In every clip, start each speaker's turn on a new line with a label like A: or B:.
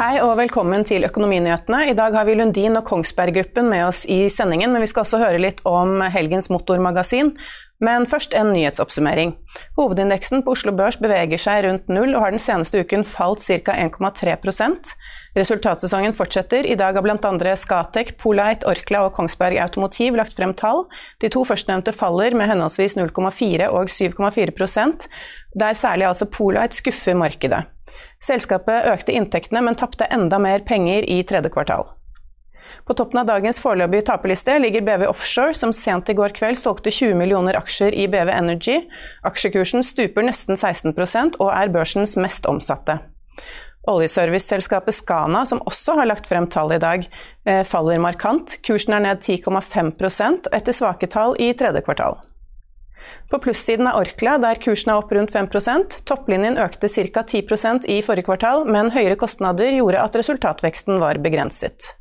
A: Hei og velkommen til Økonominyhetene. I dag har vi Lundin og Kongsberg Gruppen med oss i sendingen, men vi skal også høre litt om helgens motormagasin. Men først en nyhetsoppsummering. Hovedindeksen på Oslo Børs beveger seg rundt null og har den seneste uken falt ca. 1,3 Resultatsesongen fortsetter. I dag har bl.a. Scatec, Polite, Orkla og Kongsberg Automotiv lagt frem tall. De to førstnevnte faller med henholdsvis 0,4 og 7,4% der særlig altså Polite skuffer markedet. Selskapet økte inntektene, men tapte enda mer penger i tredje kvartal. På toppen av dagens foreløpige taperliste ligger BV Offshore, som sent i går kveld solgte 20 millioner aksjer i BV Energy. Aksjekursen stuper nesten 16% og er børsens mest omsatte. Oljeserviceselskapet Scana, som også har lagt frem tall i dag, eh, faller markant. Kursen er ned 10,5 etter svake tall i tredje kvartal. På plussiden er Orkla, der kursen er opp rundt 5% Topplinjen økte ca. 10% i forrige kvartal, men høyere kostnader gjorde at resultatveksten var begrenset.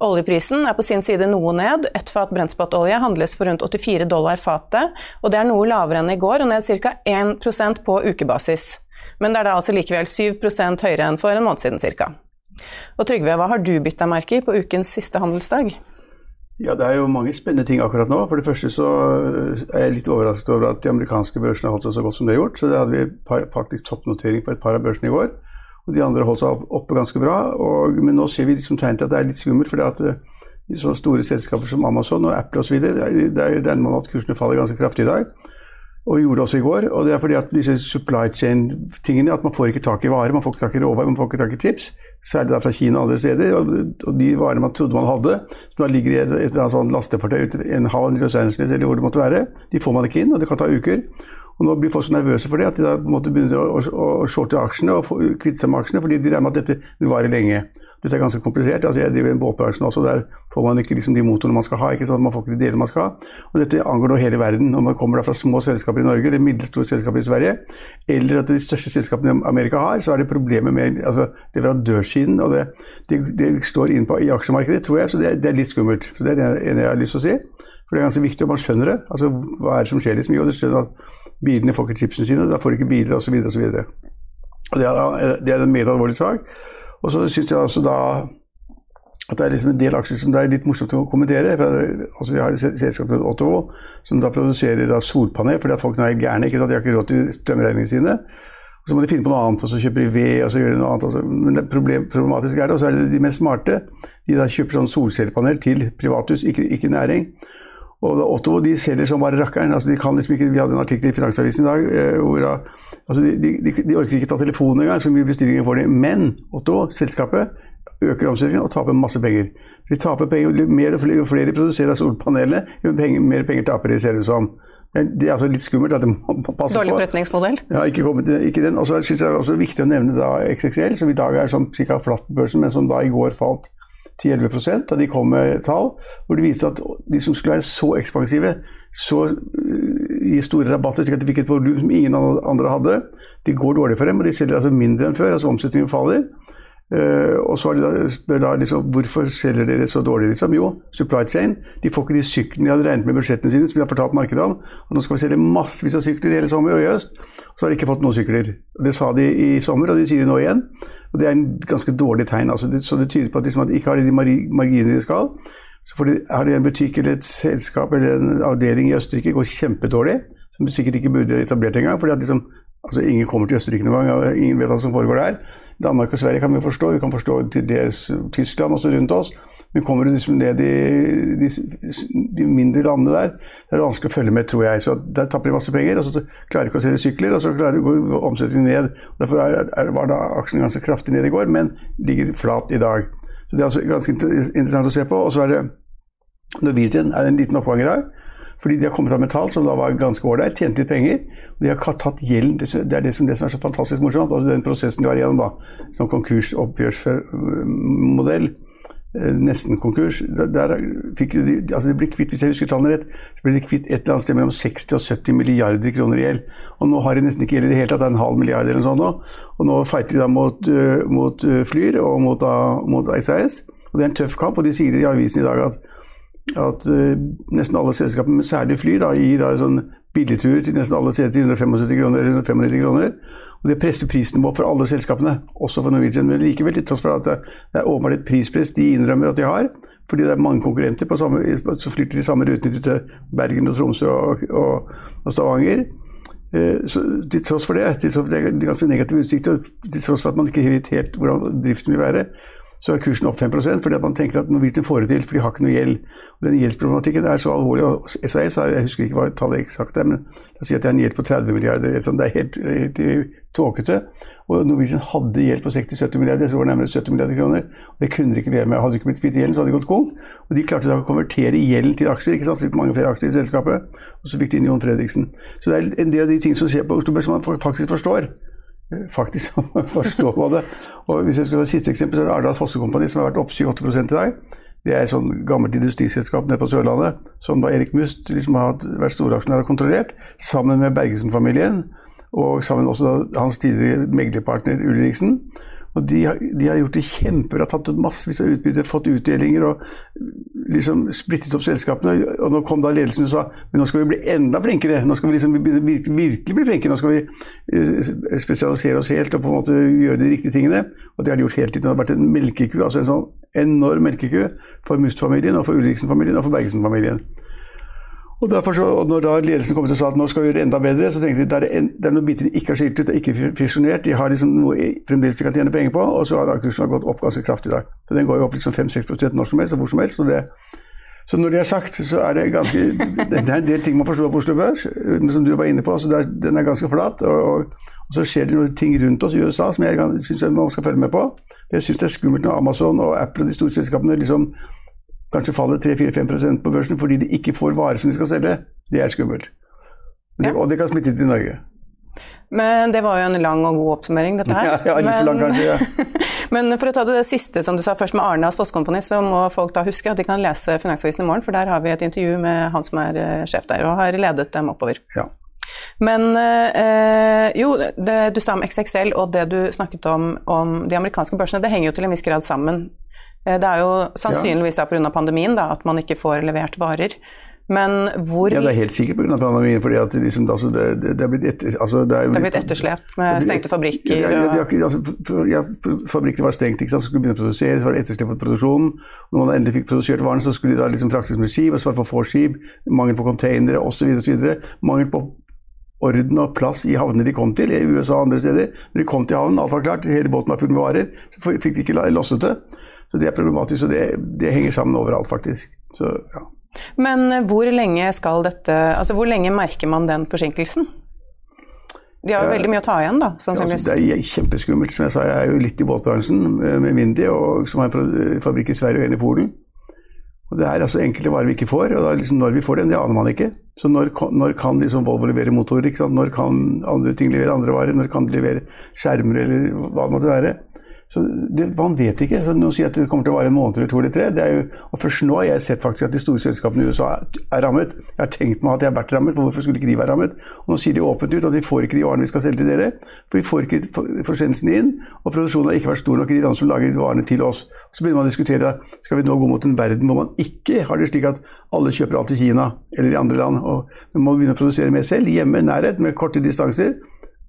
A: Oljeprisen er på sin side noe ned. Ett fat brentspotolje handles for rundt 84 dollar fatet, og det er noe lavere enn i går og ned ca. 1% på ukebasis. Men det er da altså likevel 7 høyere enn for en måned siden ca. Og Trygve, hva har du bytta merke i på ukens siste handelsdag?
B: Ja, Det er jo mange spennende ting akkurat nå. For det første så eh, er jeg litt overrasket over at de amerikanske børsene har holdt seg så godt som de har gjort. Så det hadde vi faktisk toppnotering på et par av børsene i går. Og de andre holdt seg oppe ganske bra. Og, men nå ser vi liksom tegn til at det er litt skummelt. fordi at eh, i sånne store selskaper som Amazon og Apple osv. Der regner man at kursene faller ganske kraftig i dag. Og gjorde det også i går. Og det er fordi at disse supply chain-tingene At man får ikke tak i varer, man får ikke tak i råvarer, man får ikke tak i chips særlig da fra Kina og andre steder. Og, de varene man trodde man hadde, som da ligger i et, et eller annet sånn lastefartøy ute i en havn i Los Angeles eller hvor det måtte være, de får man ikke inn, og det kan ta uker. Og Nå blir folk så nervøse for det at de da måtte begynne å, å, å shorte aksjene og kvitte seg med aksjene, fordi de regner med at dette vil vare lenge. Dette er ganske komplisert. altså Jeg driver i båtbransjen også, der får man ikke liksom de motorene man skal ha. ikke sant? Man får ikke de delene man skal ha. Og Dette angår nå hele verden. Når man kommer da fra små selskaper i Norge eller middelstore selskaper i Sverige, eller at de største selskapene Amerika har, så er det problemer med altså, leverandørsiden. og det, det, det står inn på, i aksjemarkedet, tror jeg, så det, det er litt skummelt. Så Det er det ene jeg har lyst til å si. For det er ganske viktig at man skjønner det. altså Hva er det som skjer? liksom? Jo, du skjønner at bilene får ikke chipsene sine, da får de ikke biler osv. Det det er en meget alvorlig sak. Og så syns jeg altså da at det er liksom en del aksjer som det er litt morsomt å kommentere. For, altså vi har et selskap som Otto, som da produserer da solpanel fordi at folk nå er gærne. ikke sant? De har ikke råd til strømregningene sine. Og så må de finne på noe annet, og så kjøper de ved, og så gjør de noe annet. Også. Men det problem, problematisk er det, og så er det de mest smarte. De da kjøper sånn solcellepanel til privathus, ikke, ikke næring. Og Otto de selger som bare rakkeren. Altså, de kan liksom ikke, Vi hadde en artikkel i Finansavisen i dag eh, hvor altså, de, de, de, orker ikke ta telefonen engang, så mye bestillinger får de. Men Otto, selskapet, øker omsetningen og taper masse penger. De taper penger, mer og flere, flere de produserer av solpanelene, jo mer penger taper de, ser det ut som. Det er altså litt skummelt at det må passe
A: Dårlig forretningsmodell?
B: Ja, ikke, kommet, ikke den. Og så syns jeg det er også viktig å nevne da XXL, som i dag er sånn ca. flatt på børsen, men som da i går falt 10-11% da de kom med tall, hvor de viste at de som skulle være så ekspansive, så uh, gi store rabatter, slik at de fikk et volum som ingen andre hadde, de går dårlig for dem, og de selger altså mindre enn før. altså Omsetningen faller. Uh, og så de spør da liksom, hvorfor selger dere så dårlig, liksom? Jo, supply chain. De får ikke de syklene de hadde regnet med budsjettene sine, som de har fortalt markedet om. Og nå skal vi selge massevis av sykler i hele sommer og i høst. Og så har de ikke fått noen sykler. Det sa de i sommer, og de sier det nå igjen. Og det er en ganske dårlig tegn. Altså så det tyder på at, liksom, at de ikke har de marginene de skal. Så de, har de en butikk eller et selskap eller en avdeling i Østerrike går kjempedårlig, som de sikkert ikke burde etablert engang. fordi at liksom, altså Ingen kommer til Østerrike noen gang, ingen vet hva som foregår der. Danmark og Sverige kan vi forstå, vi kan forstå til dels Tyskland også rundt oss. Men kommer du liksom ned i de, de, mindre landene der, det er det vanskelig å følge med, tror jeg. Så Der tapper de masse penger, og så klarer de ikke å selge sykler, og så klarer de å gå omsetningen ned. Derfor er, er, var da aksjen ganske kraftig ned i går, men ligger flat i dag. Så Det er altså ganske interessant å se på. Og så er det Norwegian er en liten oppgang i dag. Fordi de har kommet av metall, som da var ganske ålreit, tjente litt penger. Og de har tatt gjelden. Det er det som, det som er så fantastisk morsomt. altså Den prosessen de var igjennom, da. Som konkursoppgjørsmodell. Eh, nesten konkurs. Der fikk de, altså de ble kvitt, Hvis jeg husker tallene rett, så ble de kvitt et eller annet sted mellom 60 og 70 milliarder kroner i gjeld. Og nå har de nesten ikke gjeld i det hele tatt, det er en halv milliard eller noe sånt nå. Og nå fighter de da mot, uh, mot uh, Flyr og mot, uh, mot SAS. Og det er en tøff kamp, og de sier i avisen i dag at at uh, nesten alle selskaper, men særlig fly, da, gir da sånn billigturer til nesten alle steder til 175 kroner eller 195 kroner. Og Det presser prisnivået for alle selskapene, også for Norwegian. Men likevel, til tross for at det, er åpenbart et prispress de innrømmer at de har, fordi det er mange konkurrenter på samme, så flyr de samme rutene til Bergen og Tromsø og, og, og Stavanger. Uh, så til tross for det, til tross for det ganske negative utsikter, til tross for at man ikke vet helt hvordan driften vil være, så er kursen opp 5 fordi at man tenker at Norwegian får det til, for de har ikke noe gjeld. Og Den gjeldsproblematikken er så alvorlig. og SAS jeg husker ikke hva tallet eksakt er, men la oss si at det er en gjeld på 30 milliarder. Det er helt, helt tåkete. Og Norwegian hadde gjeld på 60-70 milliarder, jeg tror det var nærmere 70 milliarder kroner. og Det kunne de ikke leve med. Hadde de ikke blitt kvitt gjelden, så hadde de gått konk. Og de klarte da å konvertere gjelden til aksjer, ikke sant, mange flere aksjer i selskapet. Og så fikk de inn Jon Fredriksen. Så det er en del av de ting som skjer på Oslo Børs som man faktisk forstår faktisk forstå på det. Og Hvis jeg skal ta siste eksempel, så er det Ardal Fosse Kompani som har vært opp 7-8 i dag. Det er et sånn gammelt industriselskap nede på Sørlandet som da Erik Must liksom har vært storaksjonær og kontrollert, sammen med Bergesen-familien og sammen også hans tidligere meglerpartner Ulriksen. Og de har, de har, gjort det kjempebra, tatt ut massevis av utbytte, fått utdelinger og liksom splittet opp selskapene. Og nå kom da ledelsen og sa men nå skal vi bli enda flinkere. Nå skal vi liksom virkelig, virkelig bli flinke. Nå skal vi eh, spesialisere oss helt og på en måte gjøre de riktige tingene. Og det har de gjort hele tiden. Det har vært en melkeku, altså en sånn enorm melkeku for Must-familien og for Ulriksen-familien og for Bergesen-familien. Og derfor så, og når da ledelsen kom til og sa at nå skal vi gjøre enda bedre, så tenkte de at det, det er noen biter de ikke har skilt ut, det er ikke fisjonert, de har liksom noe fremdeles de kan tjene penger på, og så har da kursen gått opp ganske kraftig i dag. Så den går jo opp liksom 5-6 når som helst og hvor som helst. Så, det, så når det er sagt, så er det ganske Det er en del ting man forstår på Oslo Børs, som du var inne på. så er, Den er ganske flat. Og, og, og, så skjer det noen ting rundt oss i USA som jeg syns man skal følge med på. Jeg syns det er skummelt når Amazon og Apple og de store selskapene liksom kanskje faller 3-4-5% på børsen fordi de ikke får varer som de skal selge, det er skummelt. Ja. Og det kan smitte til Norge.
A: Men det var jo en lang og god oppsummering, dette her.
B: Ja, ja litt men, lang kanskje, ja.
A: men for å ta det siste som du sa først med Arne Fosskompani, så må folk da huske at de kan lese Finansavisen i morgen, for der har vi et intervju med han som er eh, sjef der, og har ledet dem oppover.
B: Ja.
A: Men øh, jo, det du sa om XXL og det du snakket om om de amerikanske børsene, det henger jo til en viss grad sammen. Eh, det er jo sannsynligvis ja. pga. pandemien da, at man ikke får levert varer. Men hvor
B: Ja, det er helt sikkert pga. pandemien. fordi at liksom, altså, det, det, det, er blitt etter, altså,
A: det, er det er blitt etterslep med stengte fabrikker? Ja, ja,
B: ja, altså, ja fabrikkene var stengt, ikke sant? så skulle begynne å produsere, så var det etterslep på produksjonen. Når man endelig fikk produsert varene, så skulle de da liksom fraktes med skip, og så var det for få skip, mangel på containere osv. Mangel på orden og plass i havnene de kom til, i USA og andre steder. Når de kom til havnen, alt var klart, hele båten var full med varer, så fikk de ikke losset det. Så det er problematisk, og det, det henger sammen overalt, faktisk. Så, ja.
A: Men eh, hvor lenge skal dette Altså hvor lenge merker man den forsinkelsen? De har jo veldig mye å ta igjen, da?
B: Ja, altså, det er kjempeskummelt. Som jeg sa, jeg er jo litt i båtbransjen med Mindy, og, som har en fabrikk i Sverige og en i Polen. Og Det er altså enkelte varer vi ikke får, og liksom når vi får dem, det aner man ikke. Så når, når kan liksom Volvo levere motorer? Når kan andre ting levere andre varer? Når kan de levere skjermer, eller hva det måtte være? Så det, Man vet ikke. så Noen sier at det kommer til å vare en måned eller to eller tre. Det er jo, og Først nå har jeg sett faktisk at de store selskapene i USA er rammet. Jeg har tenkt meg at de har vært rammet, for hvorfor skulle ikke de være rammet? Og Nå sier de åpent ut at de får ikke de varene vi skal selge til dere, for vi får ikke forsendelsene inn, og produksjonen har ikke vært stor nok i de landene som lager varene til oss. Så begynner man å diskutere skal vi nå gå mot en verden hvor man ikke har det slik at alle kjøper alt i Kina eller i andre land, og man må begynne å produsere mer selv, hjemme, nærhet, med korte distanser,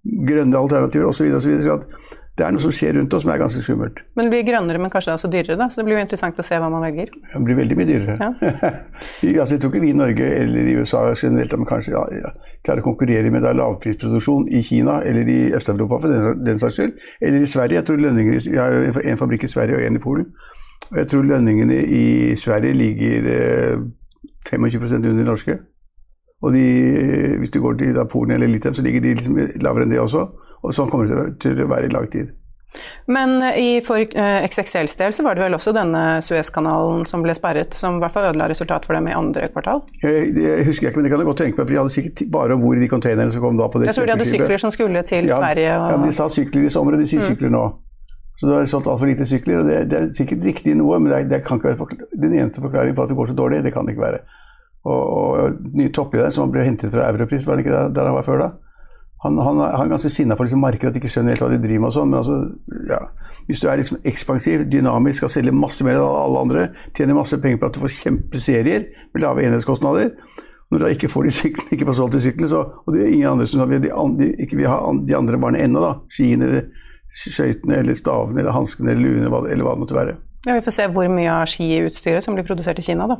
B: grønne alternativer osv. Det er noe som skjer rundt oss som er ganske skummelt.
A: Men det blir grønnere, men kanskje også dyrere, da? Så det blir jo interessant å se hva man velger.
B: Det blir veldig mye dyrere. Ja. altså, jeg tror ikke vi i Norge eller i USA generelt men kanskje ja, ja, klarer å konkurrere med lavprisproduksjon i Kina eller i Øst-Europa for den, den saks skyld. Eller i Sverige. Jeg tror lønninger Vi har en fabrikk i Sverige og en i Polen. Og jeg tror lønningene i Sverige ligger eh, 25% under de norske. Og de, hvis du går til Polen eller Litauen, så ligger de liksom lavere enn det også. Og sånn kommer det til å være i lang tid.
A: Men i for eh, XXLs del så var det vel også denne Suezkanalen som ble sperret, som i hvert fall ødela resultatet for dem i andre kvartal?
B: Jeg, jeg husker ikke, men det kan jeg godt tenke meg, for de hadde sikkert bare om bord i de containerne som kom da på det
A: Jeg tror de hadde sykler som skulle til ja, Sverige og
B: Ja, de sa sykler i sommer, og de sier mm. sykler nå. Så det har solgt altfor lite sykler, og det, det, er sikkert riktig noe, men det, det kan ikke være den eneste forklaringen på at det går så dårlig. Det kan det ikke være. Og, og ny toppleder som ble hentet fra Europris, var det ikke der, der han var før da? han, han, han, er ganske sinna på liksom markedet, at de ikke skjønner helt hva de driver med. og sånn, Men altså, ja, hvis du er liksom ekspansiv, dynamisk, skal selge masse mer enn alle andre, tjener masse penger på at du får kjempeserier med lave enhetskostnader Når du da ikke får de syklene, ikke får solgt de syklene, så, og det er ingen andre som de, ikke vil ha de andre barna ennå, da, skiene eller skøytene eller stavene eller hanskene eller luene eller hva det måtte være.
A: Ja, Vi får se hvor mye av skiutstyret som blir produsert i Kina, da.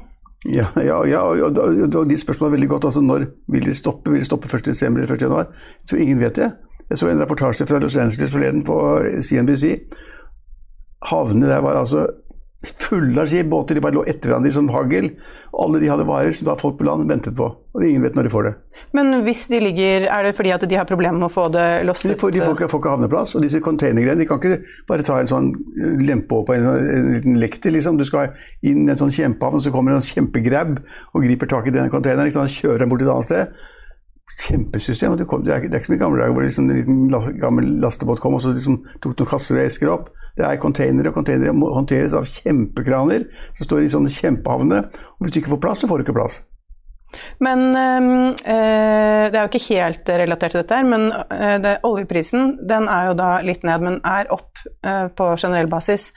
B: Ja, ja, ja og, og, og ditt spørsmål er veldig godt. altså Når vil de stoppe? Vil de stoppe 1.12. eller 1.1.? Jeg tror ingen vet det. Jeg så en reportasje fra Los Angeles forleden på CNBC. Havnene der var altså fulle av båter de bare lå etter hverandre som hagl. Alle de hadde varer som da folk på land ventet på. Og ingen vet når de får det.
A: Men hvis de ligger Er det fordi at de har problemer med å få det losset?
B: De får, de får, ikke, får ikke havneplass. Og disse containergreiene, de kan ikke bare ta en sånn eh, lempe på en, en, liten lekter, liksom. Du skal inn i en sånn kjempehavn, så kommer en en kjempegrab og griper tak i den containeren. Liksom, kjører den bort et annet sted. Kjempesystem. Det, kom, det, er, det, er, ikke som i gamle dager hvor liksom en liten gammel lastebåt kom og så liksom tok noen kasser og esker opp. Det er containere, og containere må håndteres av kjempekraner som står i sånne kjempehavner. Og hvis du ikke får plass, så får du ikke plass.
A: Men øh, det er jo ikke helt relatert til dette, her, men øh, det, oljeprisen den er jo da litt ned, men er opp øh, på generell basis.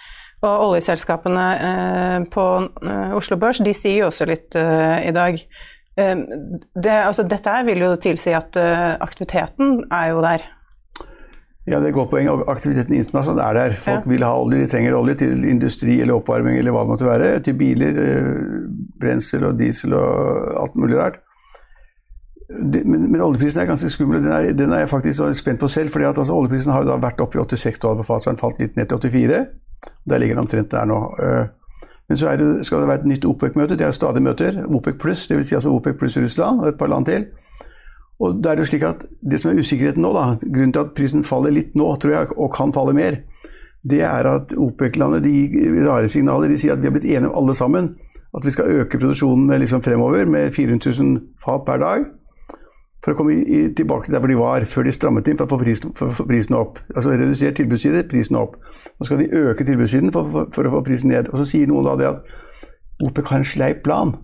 A: Og oljeselskapene på Oslo Børs de stiger jo også litt i dag. Det, altså, dette vil jo tilsi at aktiviteten er jo der.
B: Ja, det er et godt poeng. Aktiviteten internasjonalt er der. Folk ja. vil ha olje, de trenger olje til industri eller oppvarming eller hva det måtte være. Til biler, eh, brensel og diesel og alt mulig rart. Men, men, oljeprisen er ganske skummel. Den er, den er jeg faktisk spent på selv. fordi at altså, Oljeprisen har jo da vært oppe i 86 dollar på fat, så den falt litt ned til 84. Der ligger den omtrent der nå. Men så det, skal det være et nytt OPEC-møte. Det er jo stadig møter. OPEC pluss, dvs. Si altså OPEC pluss Russland og et par land til. Og Det er jo slik at det som er usikkerheten nå, da, grunnen til at prisen faller litt nå, tror jeg, og kan falle mer, det er at OPEC-landet gir rare signaler. De sier at vi har blitt enige om alle sammen at vi skal øke produksjonen med liksom fremover med 400 000 fat per dag. For å komme i, tilbake til der hvor de var før de strammet inn for å få prisen, for å få prisen opp. Altså redusere tilbudssiden, prisen opp. Nå skal de øke tilbudssiden for, for, for, å få prisen ned. Og så sier noen da det at OPEC har en sleip plan.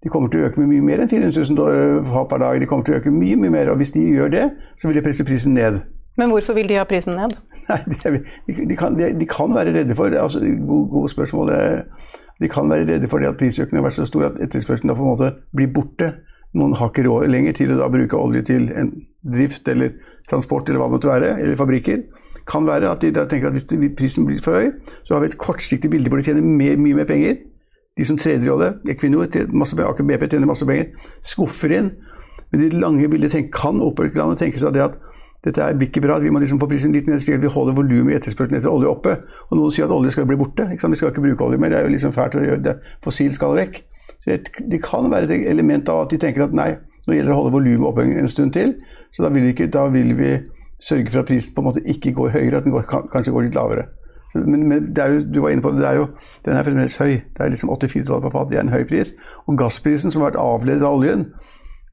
B: De kommer til å øke med mye mer enn 400 000 fat per dag. De kommer til å øke mye mye mer, og hvis de gjør det, så vil de presse prisen ned.
A: Men hvorfor vil de ha prisen ned?
B: Nei, de, de, kan, de, de kan, være redde for altså, Gode, god spørsmål. De kan være redde for det at prisøkningen har vært så stor at etterspørselen da på en måte blir borte. Noen har ikke råd lenger til å bruke olje til en drift eller transport eller hva det måtte være, eller fabrikker. Kan være at de tenker at hvis prisen blir for høy, så har vi et kortsiktig bilde hvor de tjener mer, mye mer penger de som treder i olje, Equinor, Aker BP tjener masse penger, skuffer inn. Men i det lange bildet tenk, kan operalandet tenke seg det at dette blir ikke bra, vi må liksom få prisen litt ned, slik at vi holder volumet i etterspørselen etter olje oppe. Og noen sier at olje skal bli borte. Vi skal ikke bruke olje mer, det er jo liksom fælt å gjøre det. Fossil skal vekk. Det kan være et element av at de tenker at nei, nå gjelder det å holde volumet oppe en stund til. Så da vil, vi ikke, da vil vi sørge for at prisen på en måte ikke går høyere, at den går, kanskje går litt lavere. Men, men jo, du var inne på det, det er jo, den er fremdeles høy. Det er liksom 84 dollar på fat. Det er en høy pris. Og gassprisen, som har vært avledet av oljen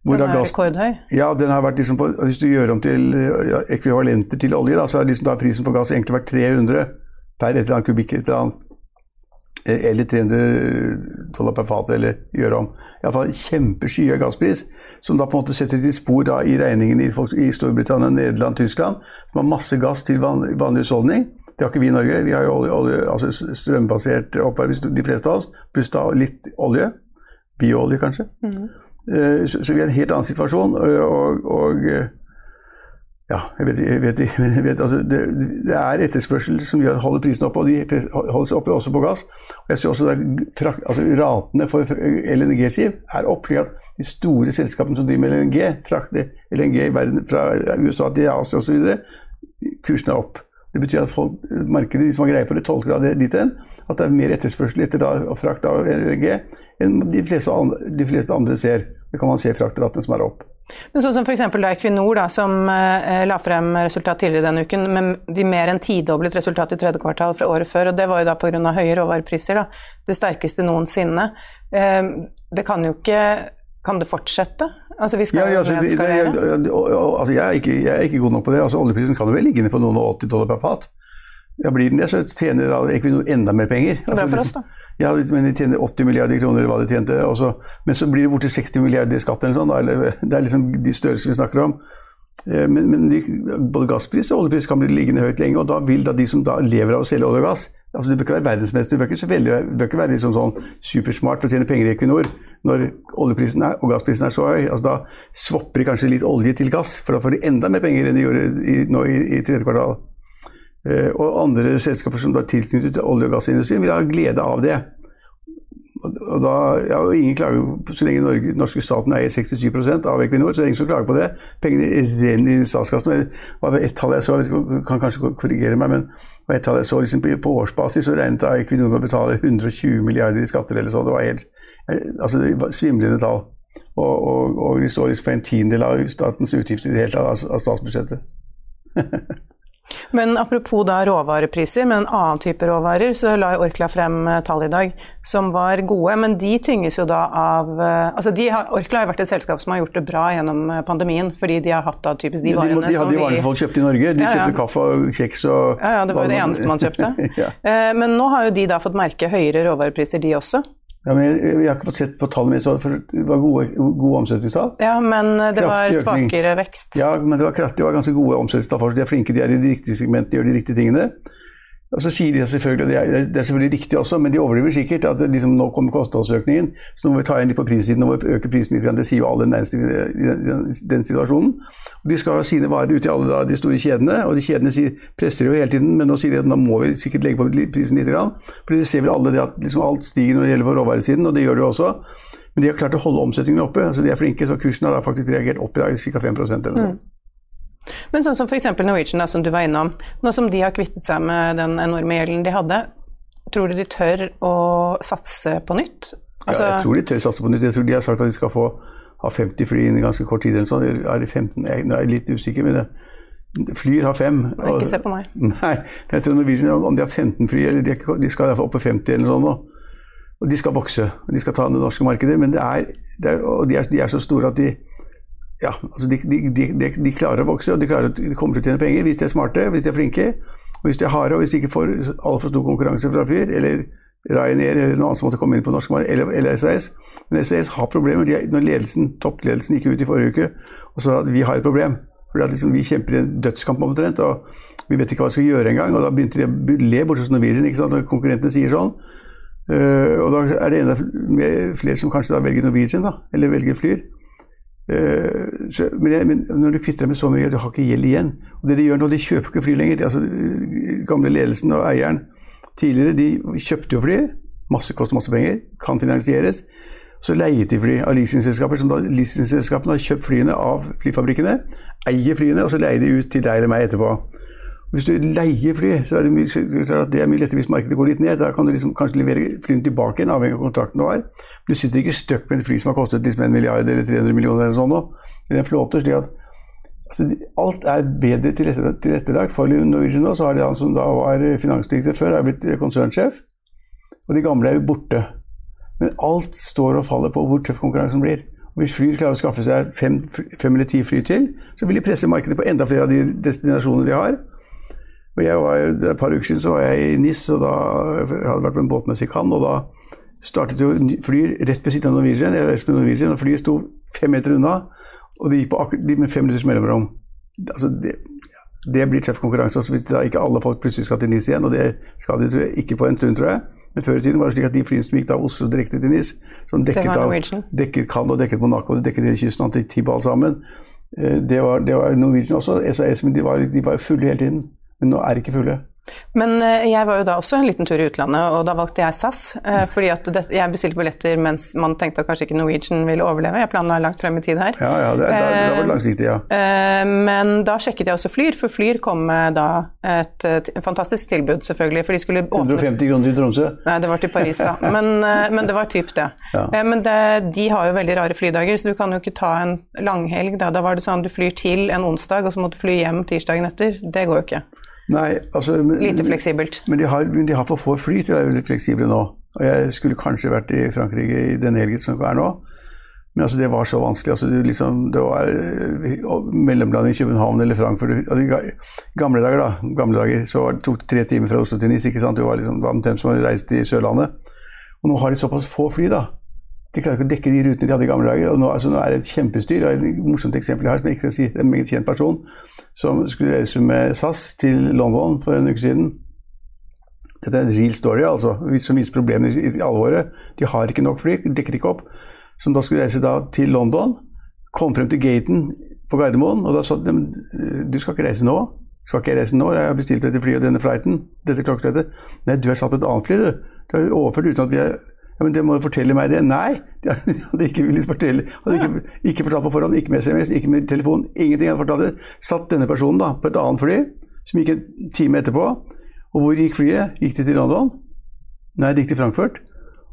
A: Den er gass, rekordhøy?
B: Ja, den har vært liksom på, Hvis du gjør om til ja, ekvivalenter til olje, da, så har liksom da prisen for gass egentlig vært 300 per et eller annet kubikk et eller annet eller 300 dollar per fat, eller gjøre om. Iallfall kjempeskyhøy gasspris, som da på en måte setter sitt spor da i regningen i, folk, i Storbritannia, Nederland, Tyskland, som har masse gass til van, vanlig husholdning. Det har ikke vi i Norge. Vi har jo olje, olje, altså strømbasert oppvarming, de fleste av oss, pluss da litt olje. Bioolje, kanskje. Mm. Så, så, vi er i en helt annen situasjon. og, og ja, jeg vet, jeg vet, jeg vet altså, det, det, er etterspørsel som holder prisen oppe, og de holdes oppe også på gass. Og jeg ser også at altså, Ratene for LNG-skip er opp, slik at de store selskapene som driver med LNG, frakter LNG fra USA til Asia osv., kursen er opp. Det betyr at folk, markedet, de som har greie på det, tolker det dit hen. At det er mer etterspørsel etter da, frakt av LNG enn de fleste, andre, de fleste andre ser. Det kan man se i fraktratene som er opp.
A: Men sånn som f.eks. Equinor, da, som eh, la frem resultat tidligere denne uken, med de mer enn tidoblet resultatet i tredje kvartal fra året før, og det var jo da pga. høye råvarepriser, da, det sterkeste noensinne. Eh, det kan jo ikke Kan det fortsette? Altså, vi skal
B: ja, ja, altså,
A: nedskalere.
B: Altså, jeg, er ikke, jeg, er ikke, god nok på det. Altså, oljeprisen kan jo vel ligge inne på noen og 80 dollar per fat. Ja, blir den det, så tjener Equinor enda mer penger.
A: Altså, Bra for oss, da.
B: Ja, men de tjener 80 milliarder kroner, eller hva de tjente. Også. Men så blir det borti 60 milliarder i skatt eller sånn. Eller, det er liksom de størrelsene vi snakker om. Eh, men, men de, både gasspris og oljepris kan bli liggende høyt lenge, og da vil da de som da lever av å selge olje og gass altså Du bør ikke være verdensmester, du bør ikke, veldig, du bør ikke være liksom sånn supersmart for å tjene penger i Equinor når oljeprisen er, og gassprisen er så høy. Altså, da swapper de kanskje litt olje til gass, for da får de enda mer penger enn de gjorde i, nå i, i tredje kvartal. Eh, og andre selskaper som er tilknyttet til olje- og gassindustrien, vil ha glede av det. Og da, ja, og ingen klager Så lenge Norge, norske staten eier 67 av Equinor, så er det ingen som klager på det. Pengene renner inn i statskassen. Hva var et tall jeg så, jeg kan kanskje korrigere meg, men et tall jeg så liksom på årsbasis, så regnet da Equinor med å betale 120 milliarder i skatter eller så. Det var helt altså, svimlende tall. Og, og, og de står liksom for en tiendedel av statens utgifter i det hele tatt, av statsbudsjettet.
A: Men apropos da råvarepriser, med en annen type råvarer, så la Orkla frem eh, tall i dag som var gode. Men de tynges jo da av eh, altså de har, Orkla har vært et selskap som har gjort det bra gjennom eh, pandemien, fordi de har hatt da typisk de varene
B: ja, de, de, hadde de varene folk kjøpte i Norge. De ja, ja. kjøpte kaffe og kjeks og
A: Ja, ja, det var det eneste man kjøpte. Men nå har jo de da fått merke høyere råvarepriser, de også.
B: Ja, men jeg, jeg, har ikke fått sett på tallene mine, for det var gode, gode omsetningstall.
A: Ja, men det var svakere vekst.
B: Ja, men det var, kraftig, det var ganske gode omsetningstall. De er flinke, de er i de riktige segmentene, gjør de riktige tingene. Og så sier de selvfølgelig, og det det er selvfølgelig riktig også, men de overdriver sikkert at liksom, nå kommer kostnadsøkningen, så nå må vi ta igjen litt på prissiden, vi øke prisen litt. Det sier jo alle nærmest i den, den, situasjonen. Og De skal ha sine varer ut i alle da, de store kjedene, og de kjedene sier, presser jo hele tiden, men nå sier de at nå må vi sikkert legge på prisen litt. For de ser vel alle det at liksom, alt stiger når det gjelder på råvaresiden, og det gjør det jo også. Men de har klart å holde omsetningen oppe, så de er flinke, så kursen har da faktisk reagert opp i dag ca. 5 eller noe. Mm.
A: Men sånn som f.eks. Norwegian, da, som du var innom. Nå som de har kvittet seg med den enorme gjelden de hadde, tror du de tør å satse på nytt?
B: Altså... Ja, jeg tror de tør satse på nytt. Jeg tror de har sagt at de skal få ha 50 fly inn i ganske kort tid. eller sånn. Er det 15? Jeg er litt usikker. men det Flyr har fem.
A: Og, ikke se på meg.
B: Nei, jeg tror Norwegian, Om de har 15 fly, eller de, de skal iallfall opp på 50 eller noe sånt. Og de skal vokse. og De skal ta det norske markedet. Men det er, det er og de er, de er så store at de ja, altså de, de, de, de, klarer å vokse, og de, klarer, de kommer til å tjene penger hvis de er smarte, hvis de er flinke. og Hvis de er harde, og hvis de ikke får altfor stor konkurranse fra Flyr, eller Ryanair eller noe annet som måtte komme inn på norsk marked, eller, eller SAS. Men SAS har problemer. når ledelsen, toppledelsen gikk ut i forrige uke og sa at vi har et problem. For liksom, Vi kjemper i en dødskamp omtrent, og vi vet ikke hva vi skal gjøre engang. Og da begynte de å le bortsett hos Norwegian ikke sant, når konkurrentene sier sånn. Uh, og da er det enda flere som kanskje da velger Norwegian, da, eller velger Flyr. Uh, så, men, jeg, men, når du kvitter deg med så mye, du har ikke gjeld igjen. Og det de gjør nå, de kjøper ikke fly lenger. Altså, gamle ledelsen og eieren tidligere de kjøpte jo fly. Masse koster masse penger. Kan finansieres. Så leiet de fly av leasingselskaper, som da leasingselskapene har kjøpt flyene av flyfabrikkene. Eier flyene, og så leier de ut til deg eller meg etterpå. Hvis du leier fly, så er det, mye, det er mye lettere hvis markedet går litt ned. Da kan du liksom kanskje levere flyene tilbake igjen, avhengig av kontrakten du har. Du sitter ikke støkk med et fly som har kostet liksom en milliard eller 300 millioner eller sånn nå. I en flåte, slik at altså, alt er bedre tilrettelagt for Norwegian nå. Så har de han som da var finansdirektør før, er blitt konsernsjef. Og de gamle er jo borte. Men alt står og faller på hvor tøff konkurransen blir. Hvis Flyr klarer å skaffe seg fem, fem eller ti fly til, så vil de presse markedet på enda flere av de destinasjonene de har. Og jeg var, Et par uker siden så var jeg i NIS, og da jeg hadde vært på en båtmesse i Cannes. Og da startet jo fly rett ved siden av Norwegian. Jeg reiste med Norwegian, og flyet sto fem meter unna. Og de gikk på akkurat med fem minutters mellomrom. Altså, det, det blir tøff konkurranse. Også hvis da ikke alle folk plutselig skal til NIS igjen, og det skal de jeg, ikke på en stund, tror jeg. Men før i tiden var det slik at de flyene som gikk da Oslo direkte til NIS, som dekket, av, dekket Cannes og dekket Monaco og dekket hele kysten til Tibal sammen, eh, det var, det var Norwegian også. SAS, men de var, de var fulle hele tiden. Men nå er de ikke fulle.
A: Men eh, jeg var jo da også en liten tur i utlandet, og da valgte jeg SAS. Eh, fordi at det, jeg bestilte billetter mens man tenkte at kanskje ikke Norwegian ville overleve. Jeg planla langt frem i tid her.
B: Ja, ja, det, da, det var langsiktig, ja.
A: Eh, men da sjekket jeg også Flyr, for Flyr kom med da et, et fantastisk tilbud, selvfølgelig. For de skulle
B: åpne 150 kroner til Tromsø?
A: Nei, det var til Paris, da. Men, men det var typ det. Ja. Men det, de har jo veldig rare flydager, så du kan jo ikke ta en langhelg. Da, da var det sånn du flyr til en onsdag, og så må du fly hjem tirsdagen etter. Det går jo ikke.
B: Nei, altså, men,
A: Lite fleksibelt.
B: Men de har, de har, for få fly til å være veldig fleksible nå. Og jeg skulle kanskje vært i Frankrike i denne helgen som er nå. Men altså, det var så vanskelig. Altså, det, liksom, det var uh, mellomland i København eller Frankfurt. Altså, gamle dager, da. Gamle dager, så tok det tre timer fra Oslo til Nis. ikke sant? Det var liksom, omtrent som å reise til Sørlandet. Og nå har de såpass få fly, da. De klarer ikke å dekke de rutene de hadde i gamle dager. og Nå, altså, nå er det et kjempestyr. Og et morsomt eksempel jeg har, som jeg ikke skal si, det er en meget kjent person som skulle reise med SAS til London for en uke siden. Dette er en real story, altså, som viser problemene i, alvoret. De har ikke nok fly, dekker ikke opp. Som da skulle reise da til London. Kom frem til gaten på Gardermoen, og da sa de du skal ikke reise nå. Skal ikke jeg reise nå? Jeg har bestilt dette flyet og denne flighten. Dette klokkeslettet. Nei, du er satt på et annet fly, du. Du er overført uten at vi er ja, men det må jo fortelle meg det. Nei, de hadde ikke villet fortelle. Hadde ikke, ikke, fortalt på forhånd, ikke med SMS, ikke med telefon. Ingenting hadde fortalt det. Satt denne personen da på et annet fly, som gikk en time etterpå. Og hvor gikk flyet? Gikk det til London? Nei, det gikk til Frankfurt.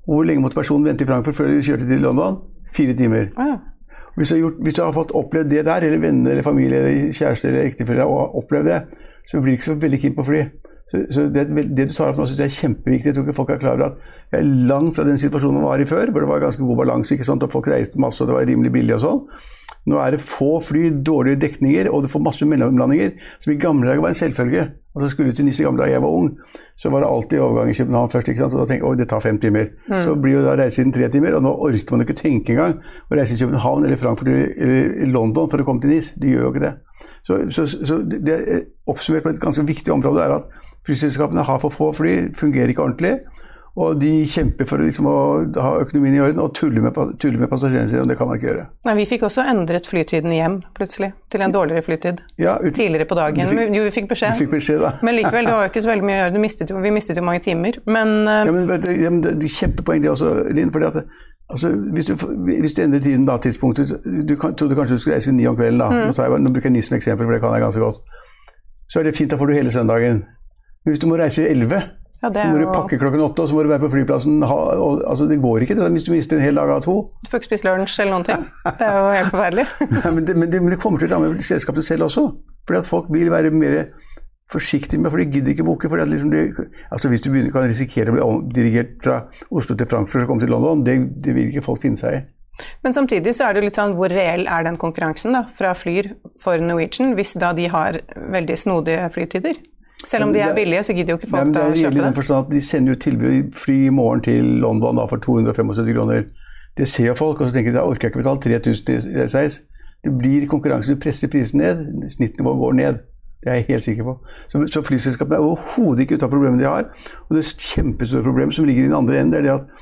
B: Og hvor lenge måtte personen vente i Frankfurt før de kjørte til London? Fire timer. Ja. Hvis, du gjort, hvis, du har fått opplevd det der, eller venner eller familie eller kjæreste eller ektefelle har opplevd det, så blir du ikke så veldig keen på fly. Så, så det, det, du tar opp nå, synes jeg er kjempeviktig. Jeg tror ikke folk er klar over at jeg er langt fra den situasjonen man var i før, hvor det var ganske god balanse, ikke sant? og folk reiste masse og det var rimelig billig og sånn. Nå er det få fly, dårlige dekninger, og du får masse mellomlandinger, som i gamle dager var en selvfølge. Altså Skulle du til NIS i gamle dager jeg var ung, så var det alltid overgang i København først. ikke sant? Og da tenkte jeg det tar fem timer. Mm. Så blir jo da reisetiden tre timer, og nå orker man ikke tenke engang å reise til København eller Frankfurt eller London for å komme til NIS. Du gjør jo ikke det. Så, så, så det, oppsummert på et ganske viktig område er at Flyselskapene har for få fly, fungerer ikke ordentlig. Og de kjemper for liksom å ha økonomien i orden og tuller med, tuller med passasjerene og det kan man ikke gjøre.
A: Nei, Vi fikk også endret flytiden hjem, plutselig, til en dårligere flytid. Ja, ut, Tidligere på dagen. Fikk, jo, vi fikk beskjed.
B: Fikk beskjed men
A: likevel, det var jo ikke så veldig mye å gjøre. Mistet jo, vi mistet jo mange timer, men uh,
B: Ja, men, ja, men det, er kjempepoeng det også, Linn. fordi at altså, hvis, du, hvis du endrer tiden da, tidspunktet Du kan, trodde kanskje du skulle reise ni om kvelden, da. Mm. Nå, jeg, nå bruker jeg nissen som eksempel, for det kan jeg ganske godt. Så er det fint, da får du hele søndagen. Hvis du må reise 11, ja, så må du pakke klokken åtte, og så må du være på flyplassen ha, og, altså, Det går ikke det hvis du mister en hel dag av to.
A: Du får ikke spise lunsj eller noen ting. Det er jo helt forferdelig.
B: Nei, men, det, men, det, men, det, kommer til å ramme selskapene selv også. Fordi at folk vil være mer forsiktige med, for de gidder ikke booke. fordi at liksom altså Hvis du begynner, kan risikere å bli dirigert fra Oslo til Frankfurt og komme til London, det, det vil ikke folk finne seg i.
A: Men samtidig så er det litt sånn hvor reell er den konkurransen da, fra Flyr for Norwegian, hvis da de har veldig snodige flytider? Selv om de er billige, så gidder jo ikke folk
B: å
A: kjøpe det.
B: At de sender jo tilbud fly i morgen til London da, for 275 kroner. Det ser jo folk, og så tenker de da orker jeg ikke betale 3000 i reis. Det blir konkurranse, du presser prisen ned, snittnivået går ned. Det er jeg helt sikker på. Så, så flyselskapene er overhodet ikke ute av problemene de har. Og det kjempestore problemet som ligger i den andre enden, er det at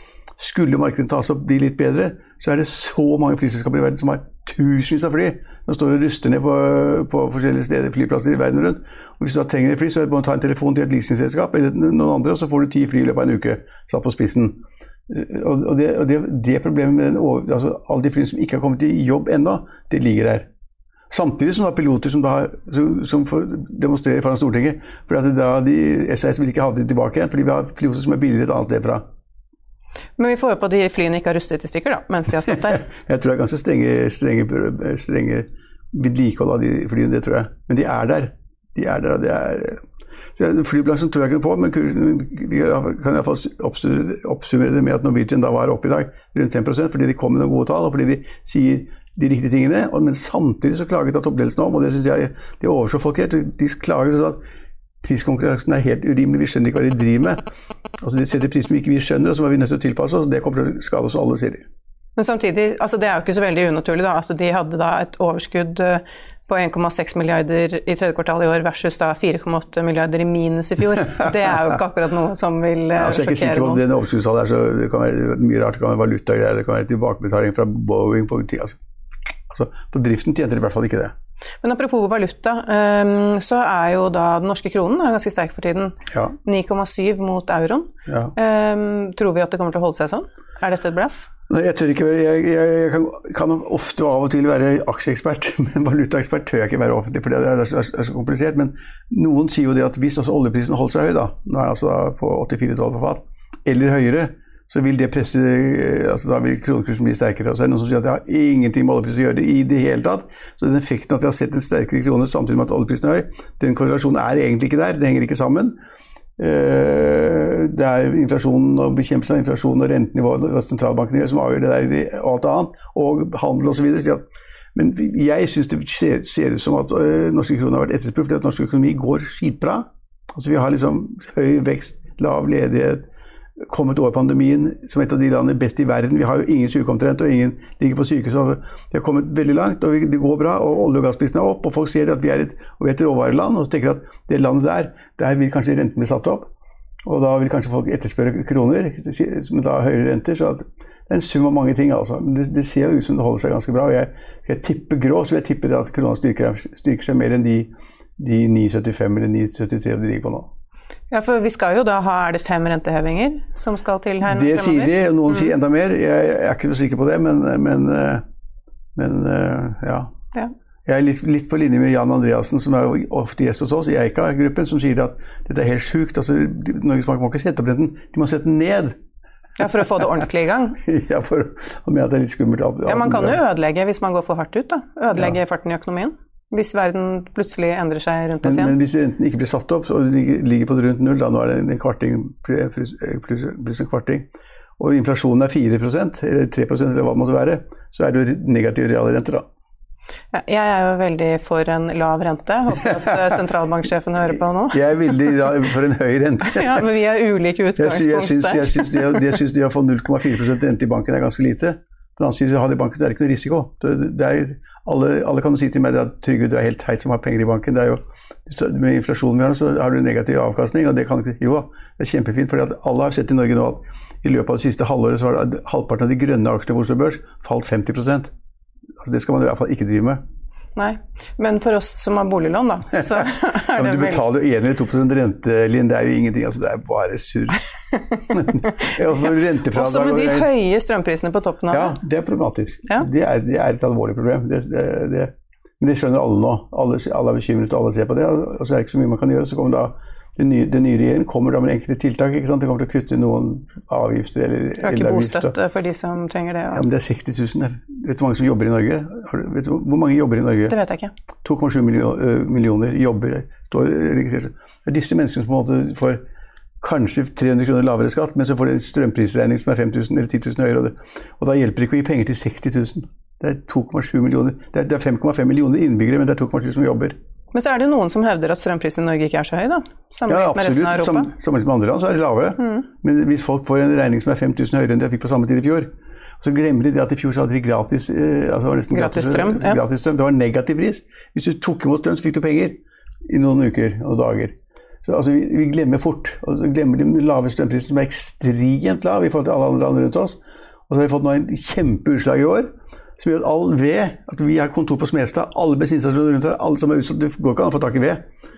B: skulle markedet tas opp bli litt bedre, så er det så mange flyselskaper i verden som har tusenvis av fly. som står og ruster ned på, på, forskjellige steder, flyplasser i verden rundt. Og Hvis du da trenger et fly, så må du ta en telefon til et leasingselskap eller noen andre, og så får du ti fly i løpet av en uke. Satt på spissen. Og, og, det, og det, det, problemet med den, altså, alle de flyene som ikke har kommet i jobb ennå, det ligger der. Samtidig som det er piloter som, da, som, som demonstrerer foran Stortinget. For SAS vil ikke ha dem tilbake igjen, fordi vi har piloter som er billigere et annet sted fra.
A: Men vi får håpe at de flyene ikke har rustet i stykker, da, mens de har stått der.
B: jeg tror det er ganske strenge, strenge, strenge vedlikehold av de flyene, det tror jeg. Men de er der. De er der, og det er Flybransjen tror jeg ikke noe på, men vi kan iallfall oppsummere det med at Norwegian da var oppe i dag rundt 5 fordi de kom med noen gode tall, og fordi de sier de riktige tingene. Men samtidig så klaget da toppledelsen om, og det syns jeg de overså folk helt. De klaget sånn at priskonkurransen er helt urimelig. Vi skjønner ikke hva de driver med. Altså De setter priser som ikke vi skjønner, og så må vi nødt til å tilpasse oss. Det kommer til å skade oss alle, sier de.
A: Men samtidig, altså det er jo ikke så veldig unaturlig. da, altså De hadde da et overskudd eh, på 1,6 milliarder i tredje kvartal i år versus da 4,8 milliarder i minus i fjor. Det er jo ikke akkurat noe som vil
B: ja, altså, jeg er ikke sikker på om den overskuddstallet er så Det kan være mye rart. Det kan være valutagreier, det kan være tilbakebetaling fra Boeing på altså, altså, på driften tjente de i hvert fall ikke det.
A: Men apropos valuta, ehm, så er jo da den norske kronen ganske sterk for tiden.
B: Ja.
A: 9,7 mot euroen.
B: Ja.
A: Ehm, tror vi at det kommer til å holde seg sånn? Er dette et blaff?
B: Nei, jeg tør ikke Jeg, jeg, jeg kan, kan, ofte og av og til være aksjeekspert, men valutaekspert tør jeg ikke være offentlig, for det er, er, er, så komplisert. Men noen sier jo det at hvis altså oljeprisen holder seg høy, da, nå er den altså på 84 dollar på fat, eller høyere, så vil det presse altså Da vil kronekursen bli sterkere. Og så er det noen som sier at det har ingenting med oljeprisen å gjøre i det hele tatt. Så den effekten at vi har sett en sterkere krone samtidig med at oljeprisen er høy, den korrelasjonen er egentlig ikke der. Det henger ikke sammen. Eh, det er inflasjonen og bekjempelsen av inflasjon og rentenivået og sentralbanken gjør som avgjør det der og alt annet, og handel osv. Men jeg syns det ser, ser, ut som at øh, norske kroner har vært etterspurt fordi at norsk økonomi går skitbra. Altså Vi har liksom høy vekst, lav ledighet, kommet over pandemien som et av de landene best i verden. Vi har jo ingen syke omtrent, og ingen ligger på sykehus. Vi har kommet veldig langt, og det går bra. og Olje- og gassprisene er opp, og folk ser at vi er et, vi er et råvareland. Og så tenker de at det landet der, der vil kanskje renten bli satt opp. Og da vil kanskje folk etterspørre kroner, men da høyere renter. så det er en sum av mange ting. altså. Det, det ser ut som det holder seg ganske bra. og Jeg, jeg tipper grovt så jeg tipper at krona styrker, styrker, seg mer enn de, de 9,75 eller 9,73 de ligger på nå.
A: Ja, for vi skal jo da ha Er det fem rentehevinger som skal til her?
B: Det sier de, og noen mm. sier enda mer. Jeg, jeg er ikke så sikker på det, men, men, men ja.
A: ja.
B: Jeg er litt, litt, på linje med Jan Andreassen, som er ofte gjest hos oss i Eika-gruppen, som sier at dette er helt sjukt. Altså, Norges Bank må ikke sette opp renten, de må sette den ned.
A: Ja, For å få det ordentlig i gang?
B: ja, for å mene at det er litt skummelt.
A: Ja, Man kan jo ødelegge hvis man går for hardt ut. da. Ødelegge ja. farten i økonomien. Hvis verden plutselig endrer seg rundt oss igjen.
B: Men, hvis renten ikke blir satt opp, og ligger, ligger på rundt null, da nå er det en kvarting pluss, pluss en kvarting, og inflasjonen er 4% eller 3% eller hva det måtte være, så er det jo negative realrenter, da.
A: Ja, jeg er jo veldig for en lav rente. Håper at eh, sentralbanksjefen hører på nå.
B: Jeg er veldig for en høy rente.
A: ja, Men vi har ulike utgangspunkt.
B: Jeg, jeg syns de, de, å få 0,4 rente i banken er ganske lite. På den annen side, ha det i banken, det er ikke noe risiko. Er, alle, alle, kan jo si til meg at Trygve, du er helt teit som har penger i banken. Jo, med inflasjonen vi har, så har du negativ avkastning. og det kan ikke, Jo, det er kjempefint. for alle har sett i Norge nå at i løpet av det siste halvåret så har halvparten av de grønne aksjene på Oslo Børs falt 50 Altså, det skal man i hvert fall ikke drive med.
A: Nei, men for oss som har boliglån, da, så er
B: ja, men Du betaler jo 1 eller 2 rente, Linn. Det er jo ingenting. altså Det er bare surr.
A: Også med de høye strømprisene på toppen av
B: det. Ja, det er problematisk. Ja. Det, er, det, er, et alvorlig problem. Det, det, men det skjønner alle nå. Alle, alle er bekymret, og alle ser på det. Og så er det ikke så mye man kan gjøre. Så kommer da den nye, den nye regjeringen kommer da med enkelte tiltak. ikke sant? De kommer til å kutte noen avgifter. eller
A: Øke bostøtte for de som trenger det.
B: Ja. ja, men Det er 60 000. Vet du hvor mange som jobber i Norge? Du, vet du, hvor mange jobber i Norge?
A: Det vet jeg ikke.
B: 2,7 millioner, millioner jobber. Det er disse menneskene som på en måte får kanskje 300 kroner lavere skatt, men så får de en strømprisregning som er 5000 eller 10 000 høyere. Og, da hjelper det ikke å gi penger til 60 000. Det er 2,7 millioner. Det er 5,5 millioner innbyggere, men det er 2,7 som jobber.
A: Men så er det noen som hevder at strømprisen i Norge ikke er så høy, da? Sammenlignet ja, med resten av Europa?
B: Sammenlignet med andre land så er de lave. Mm. Men hvis folk får en regning som er 5000 høyere enn de fikk på samme tid i fjor, så glemmer de at i fjor så hadde de gratis, eh, altså
A: gratis, gratis, strøm,
B: ja. gratis strøm. Det var negativ pris. Hvis du tok imot strøm, så fikk du penger i noen uker og dager. Så altså, vi, vi, glemmer fort. Og så glemmer de lave strømprisene, som er ekstremt lav i forhold til alle andre land rundt oss. Og så har vi fått nå en kjempeutslag i år som gjør at all ved At vi har kontor på Smestad, alle bensinstasjoner rundt her, alle som er utsatt Det går ikke an å få tak i ved.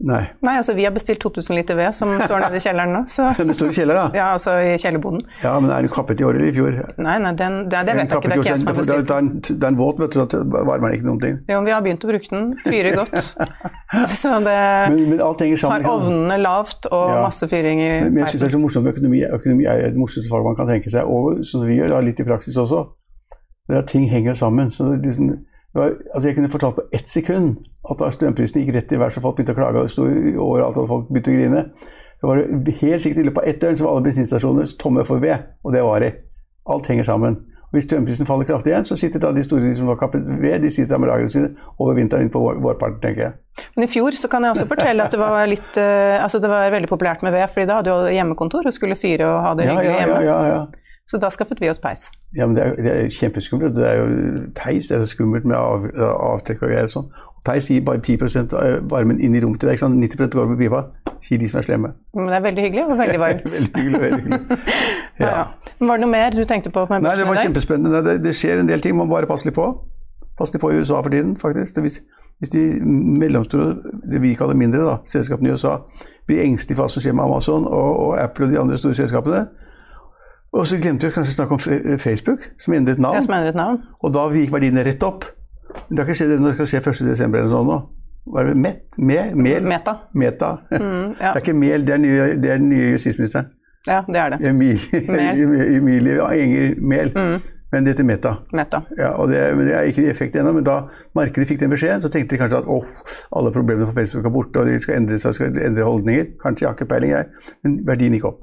B: Nei.
A: Nei, altså Vi har bestilt 2000 liter ved som står nede i kjelleren nå. Så.
B: det står i kjelleren, da?
A: Ja, altså i kjellerboden.
B: Ja, Men er den kappet i år eller i fjor?
A: Nei, nei, den, det, det vet jeg ikke. Det er ikke jeg som har bestilt
B: den. Det er en våt, vet du, så varmer den ikke noen ting.
A: Jo, vi har begynt å bruke den. Fyrer godt. så det
B: men, men
A: har ovnene lavt og ja. masse fyring i
B: peisen. Men jeg synes det er så morsomt med økonomi. Økonomi er det morsomste faget man kan tenke seg, og som vi gjør, litt i praksis også det at ting henger sammen. Så liksom, var, altså jeg kunne fortalt på ett sekund at da strømprisene gikk rett i været, så folk begynte å klage og det sto overalt og folk begynte å grine, så var det helt sikkert i løpet av ett døgn så var alle bensinstasjoner tomme for ved. Og det var det. Alt henger sammen. Hvis strømprisen faller kraftig igjen, så sitter da de store de som har kappet ved, de sitter med lagrene sine over vinteren inn på vår, vårparten, tenker jeg.
A: Men i fjor så kan jeg også fortelle at det var litt uh, Altså det var veldig populært med ved, fordi da hadde du hjemmekontor og skulle fyre og ha det
B: Ja, ja,
A: hjemme.
B: ja, ja, ja.
A: Så da skaffet vi oss peis.
B: Ja, men det er, det er kjempeskummelt. Det er jo peis det er så skummelt med av, avtrekk og greier og sånn. Og peis gir bare 10% av varmen inn i rommet til deg. ikke sant? 90 går på pipa, sier de som er slemme.
A: Men det er veldig hyggelig og veldig varmt.
B: veldig hyggelig. veldig hyggelig.
A: ja. Ja. Men var det noe mer du tenkte på?
B: Nei, det var
A: i
B: kjempespennende. Det, det skjer en del ting, man bare passe litt på. Passe litt på i USA for tiden, faktisk. Hvis, hvis de mellomstore, det vi kaller mindre, da, selskapene i USA, blir engstelige for hva som skjer med Amazon og, og Apple og de andre store selskapene Og så glemte vi kanskje å snakke om Facebook, som endret navn.
A: Ja, som endret navn.
B: Og da gikk verdiene rett opp. Det har ikke skjedd ennå, det skal skje 1.12. eller noe sånt nå. Hva er det? Met? Med? Mel?
A: Meta.
B: Meta.
A: Mm, ja.
B: Det er ikke Mel, det er nye, det er den nye justisministeren.
A: ja, det er det.
B: Emilie,
A: Mehl.
B: Emilie Enger Mehl. Men det heter Meta.
A: Meta.
B: Ja, og det, men det er ikke i effekt ennå, men da markedet fikk den beskjeden, så tenkte de kanskje at åh, alle problemene for Facebook er borte, og de skal endre seg, skal endre holdninger. Kanskje, jeg har ikke peiling, jeg. Men verdien gikk opp.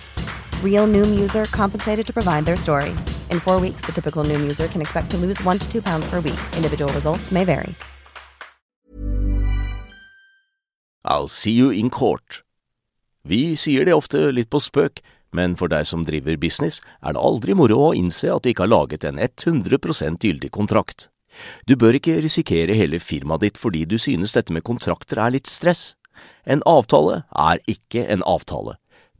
C: Real Noom user compensated to provide their story. In four weeks, the typical Noom user can expect to lose one to two pounds per week. Individual results may vary.
D: I'll see you in court. Vi sier det ofte litt på spøk, men for deg som driver business, er det aldri moro å innse at du ikke har laget en 100 gyldig kontrakt. Du bør ikke risikere hele firmaet ditt fordi du synes dette med kontrakter er litt stress. En avtale er ikke en avtale.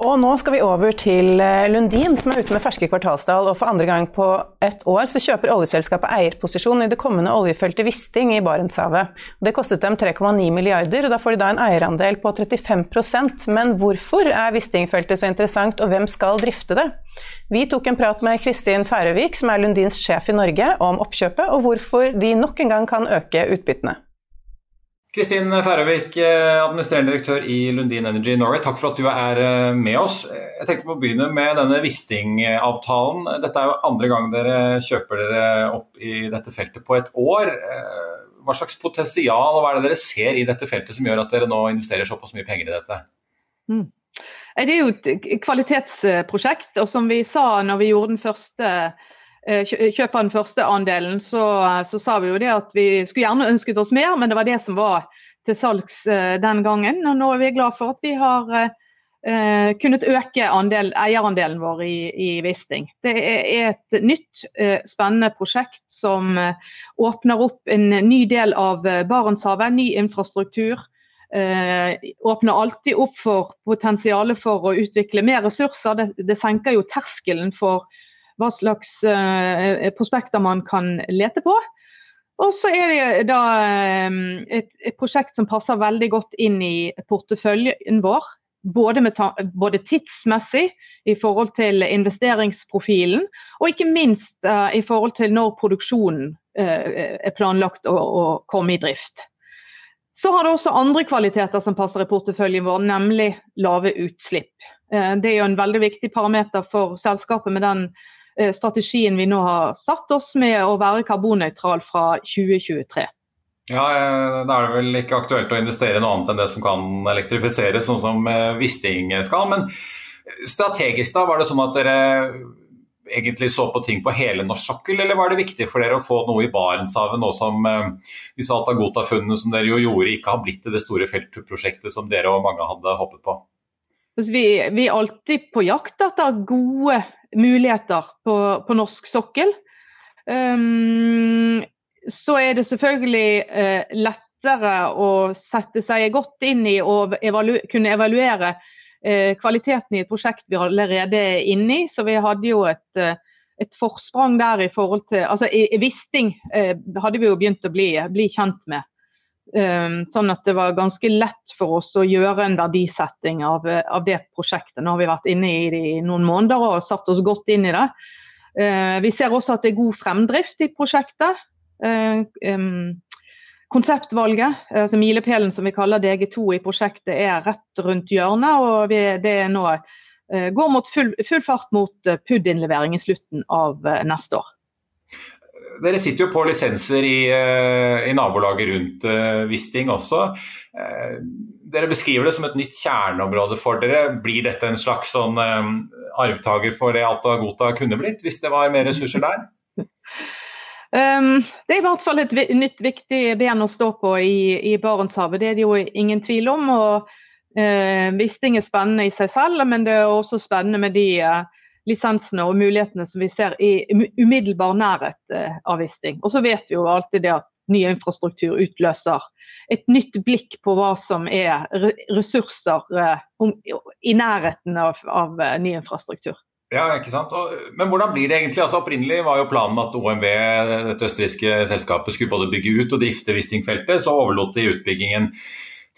A: Og nå skal vi over til eh, Lundin, som er ute med ferske kvartalstall. Og for andre gang på ett år så kjøper oljeselskapet eierposisjon i det kommende oljefeltet Wisting i Barentshavet. Det kostet dem 3,9 milliarder, og da får de da en eierandel på 35% Men hvorfor er Wisting-feltet så interessant, og hvem skal drifte det? Vi tok en prat med Kristin Færøvik, som er Lundins sjef i Norge, om oppkjøpet, og hvorfor de nok en gang kan øke utbyttene.
E: Kristin Færøvik, eh, administrerende direktør i Lundin Energy Norway. Takk for at du er eh, med oss. Jeg tenkte på å begynne med denne Wisting-avtalen. Dette er jo andre gang dere kjøper dere opp i dette feltet på et år. Eh, Hva slags potensial og hva er det dere ser i dette feltet som gjør at dere nå investerer såpass mye penger i dette?
F: Mm. Det er jo et kvalitetsprosjekt, og som vi sa når vi gjorde den første Eh, kjøp av den første andelen, så, så, sa vi jo det at vi skulle gjerne ønsket oss mer, men det var det som var til salgs den gangen. Og nå er vi glad for at vi har uh, kunnet øke andel, eierandelen vår i, i Wisting. Det er et nytt, uh, spennende prosjekt som åpner opp en ny del av Barentshavet, ny infrastruktur. åpner alltid opp for potensialet for å utvikle mer ressurser. Det, det senker jo terskelen for hva slags uh, prospekter man kan lete på. Og så er det da um, et, et, prosjekt som passer veldig godt inn i porteføljen vår. Både, både, tidsmessig i forhold til investeringsprofilen, og ikke minst uh, i forhold til når produksjonen uh, er planlagt å, å komme i drift. Så har det også andre kvaliteter som passer i porteføljen vår, nemlig lave utslipp. Det er jo en veldig viktig parameter for selskapet med den strategien vi nå har satt oss med å være karbonnøytral fra 2023.
E: Ja, Da er det vel ikke aktuelt å investere noe annet enn det som kan elektrifiseres, sånn som Wisting skal. Men strategisk da, var det sånn at dere egentlig så på ting på hele norsk sokkel, eller var det viktig for dere å få noe i Barentshavet, nå som eh, disse Altagota-funnene som dere jo gjorde, ikke har blitt til det store feltprosjektet som dere og mange hadde håpet på?
F: Vi, vi er alltid på jakt etter gode muligheter på, på norsk sokkel. Um, så er det selvfølgelig uh, lettere å sette seg godt inn i og evalu kunne evaluere uh, kvaliteten i et prosjekt vi allerede er inne i. Så vi hadde jo et, uh, et forsprang der i forhold til altså i, i hadde vi jo begynt å bli, bli kjent med. Um, sånn at det var ganske lett for oss å gjøre en verdisetting av, av det prosjektet. Nå har vi vært inne i det i noen måneder og satt oss godt inn i det. Uh, vi ser også at det er god fremdrift i prosjektet. Um, konseptvalget, altså milepælen som vi kaller DG2 i prosjektet, er rett rundt hjørnet. og det nå uh, går mot full, full fart mot PUD-innlevering i slutten av neste år.
E: Dere sitter jo på lisenser i, eh, i nabolaget rundt uh, Wisting også. Uh, dere beskriver det som et nytt kjerneområde for dere. Blir dette en slags sånn arvtaker for det Alta Gota kunne blitt, hvis det var mer ressurser der?
F: Um, det er i hvert fall et nytt viktig ben å stå på i, i Barentshavet, det er det jo ingen tvil om. og Wisting er spennende i seg selv, men det er også spennende med de lisensene og mulighetene som vi ser i umiddelbar nærhet eh, av Wisting. Og så vet vi jo alltid det at ny infrastruktur utløser et nytt blikk på hva som er ressurser eh, i nærheten av, av eh, ny infrastruktur.
E: Ja, ikke sant. Men hvordan blir det egentlig? Altså, opprinnelig var jo planen at OMV, dette østerrikske selskapet, skulle både bygge ut og drifte Wisting-feltet. Så overlot de utbyggingen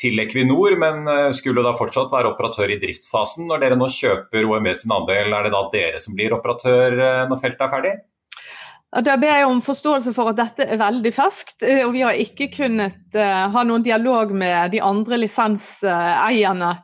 E: til Equinor, men eh, skulle da fortsatt være operatør i driftsfasen. Når dere nå kjøper OMV sin andel, er det da dere som blir operatør eh, når feltet er ferdig?
F: Da ber jeg om forståelse for at dette er veldig ferskt. Eh, og Vi har ikke kunnet ha noen dialog med de andre lisenseierne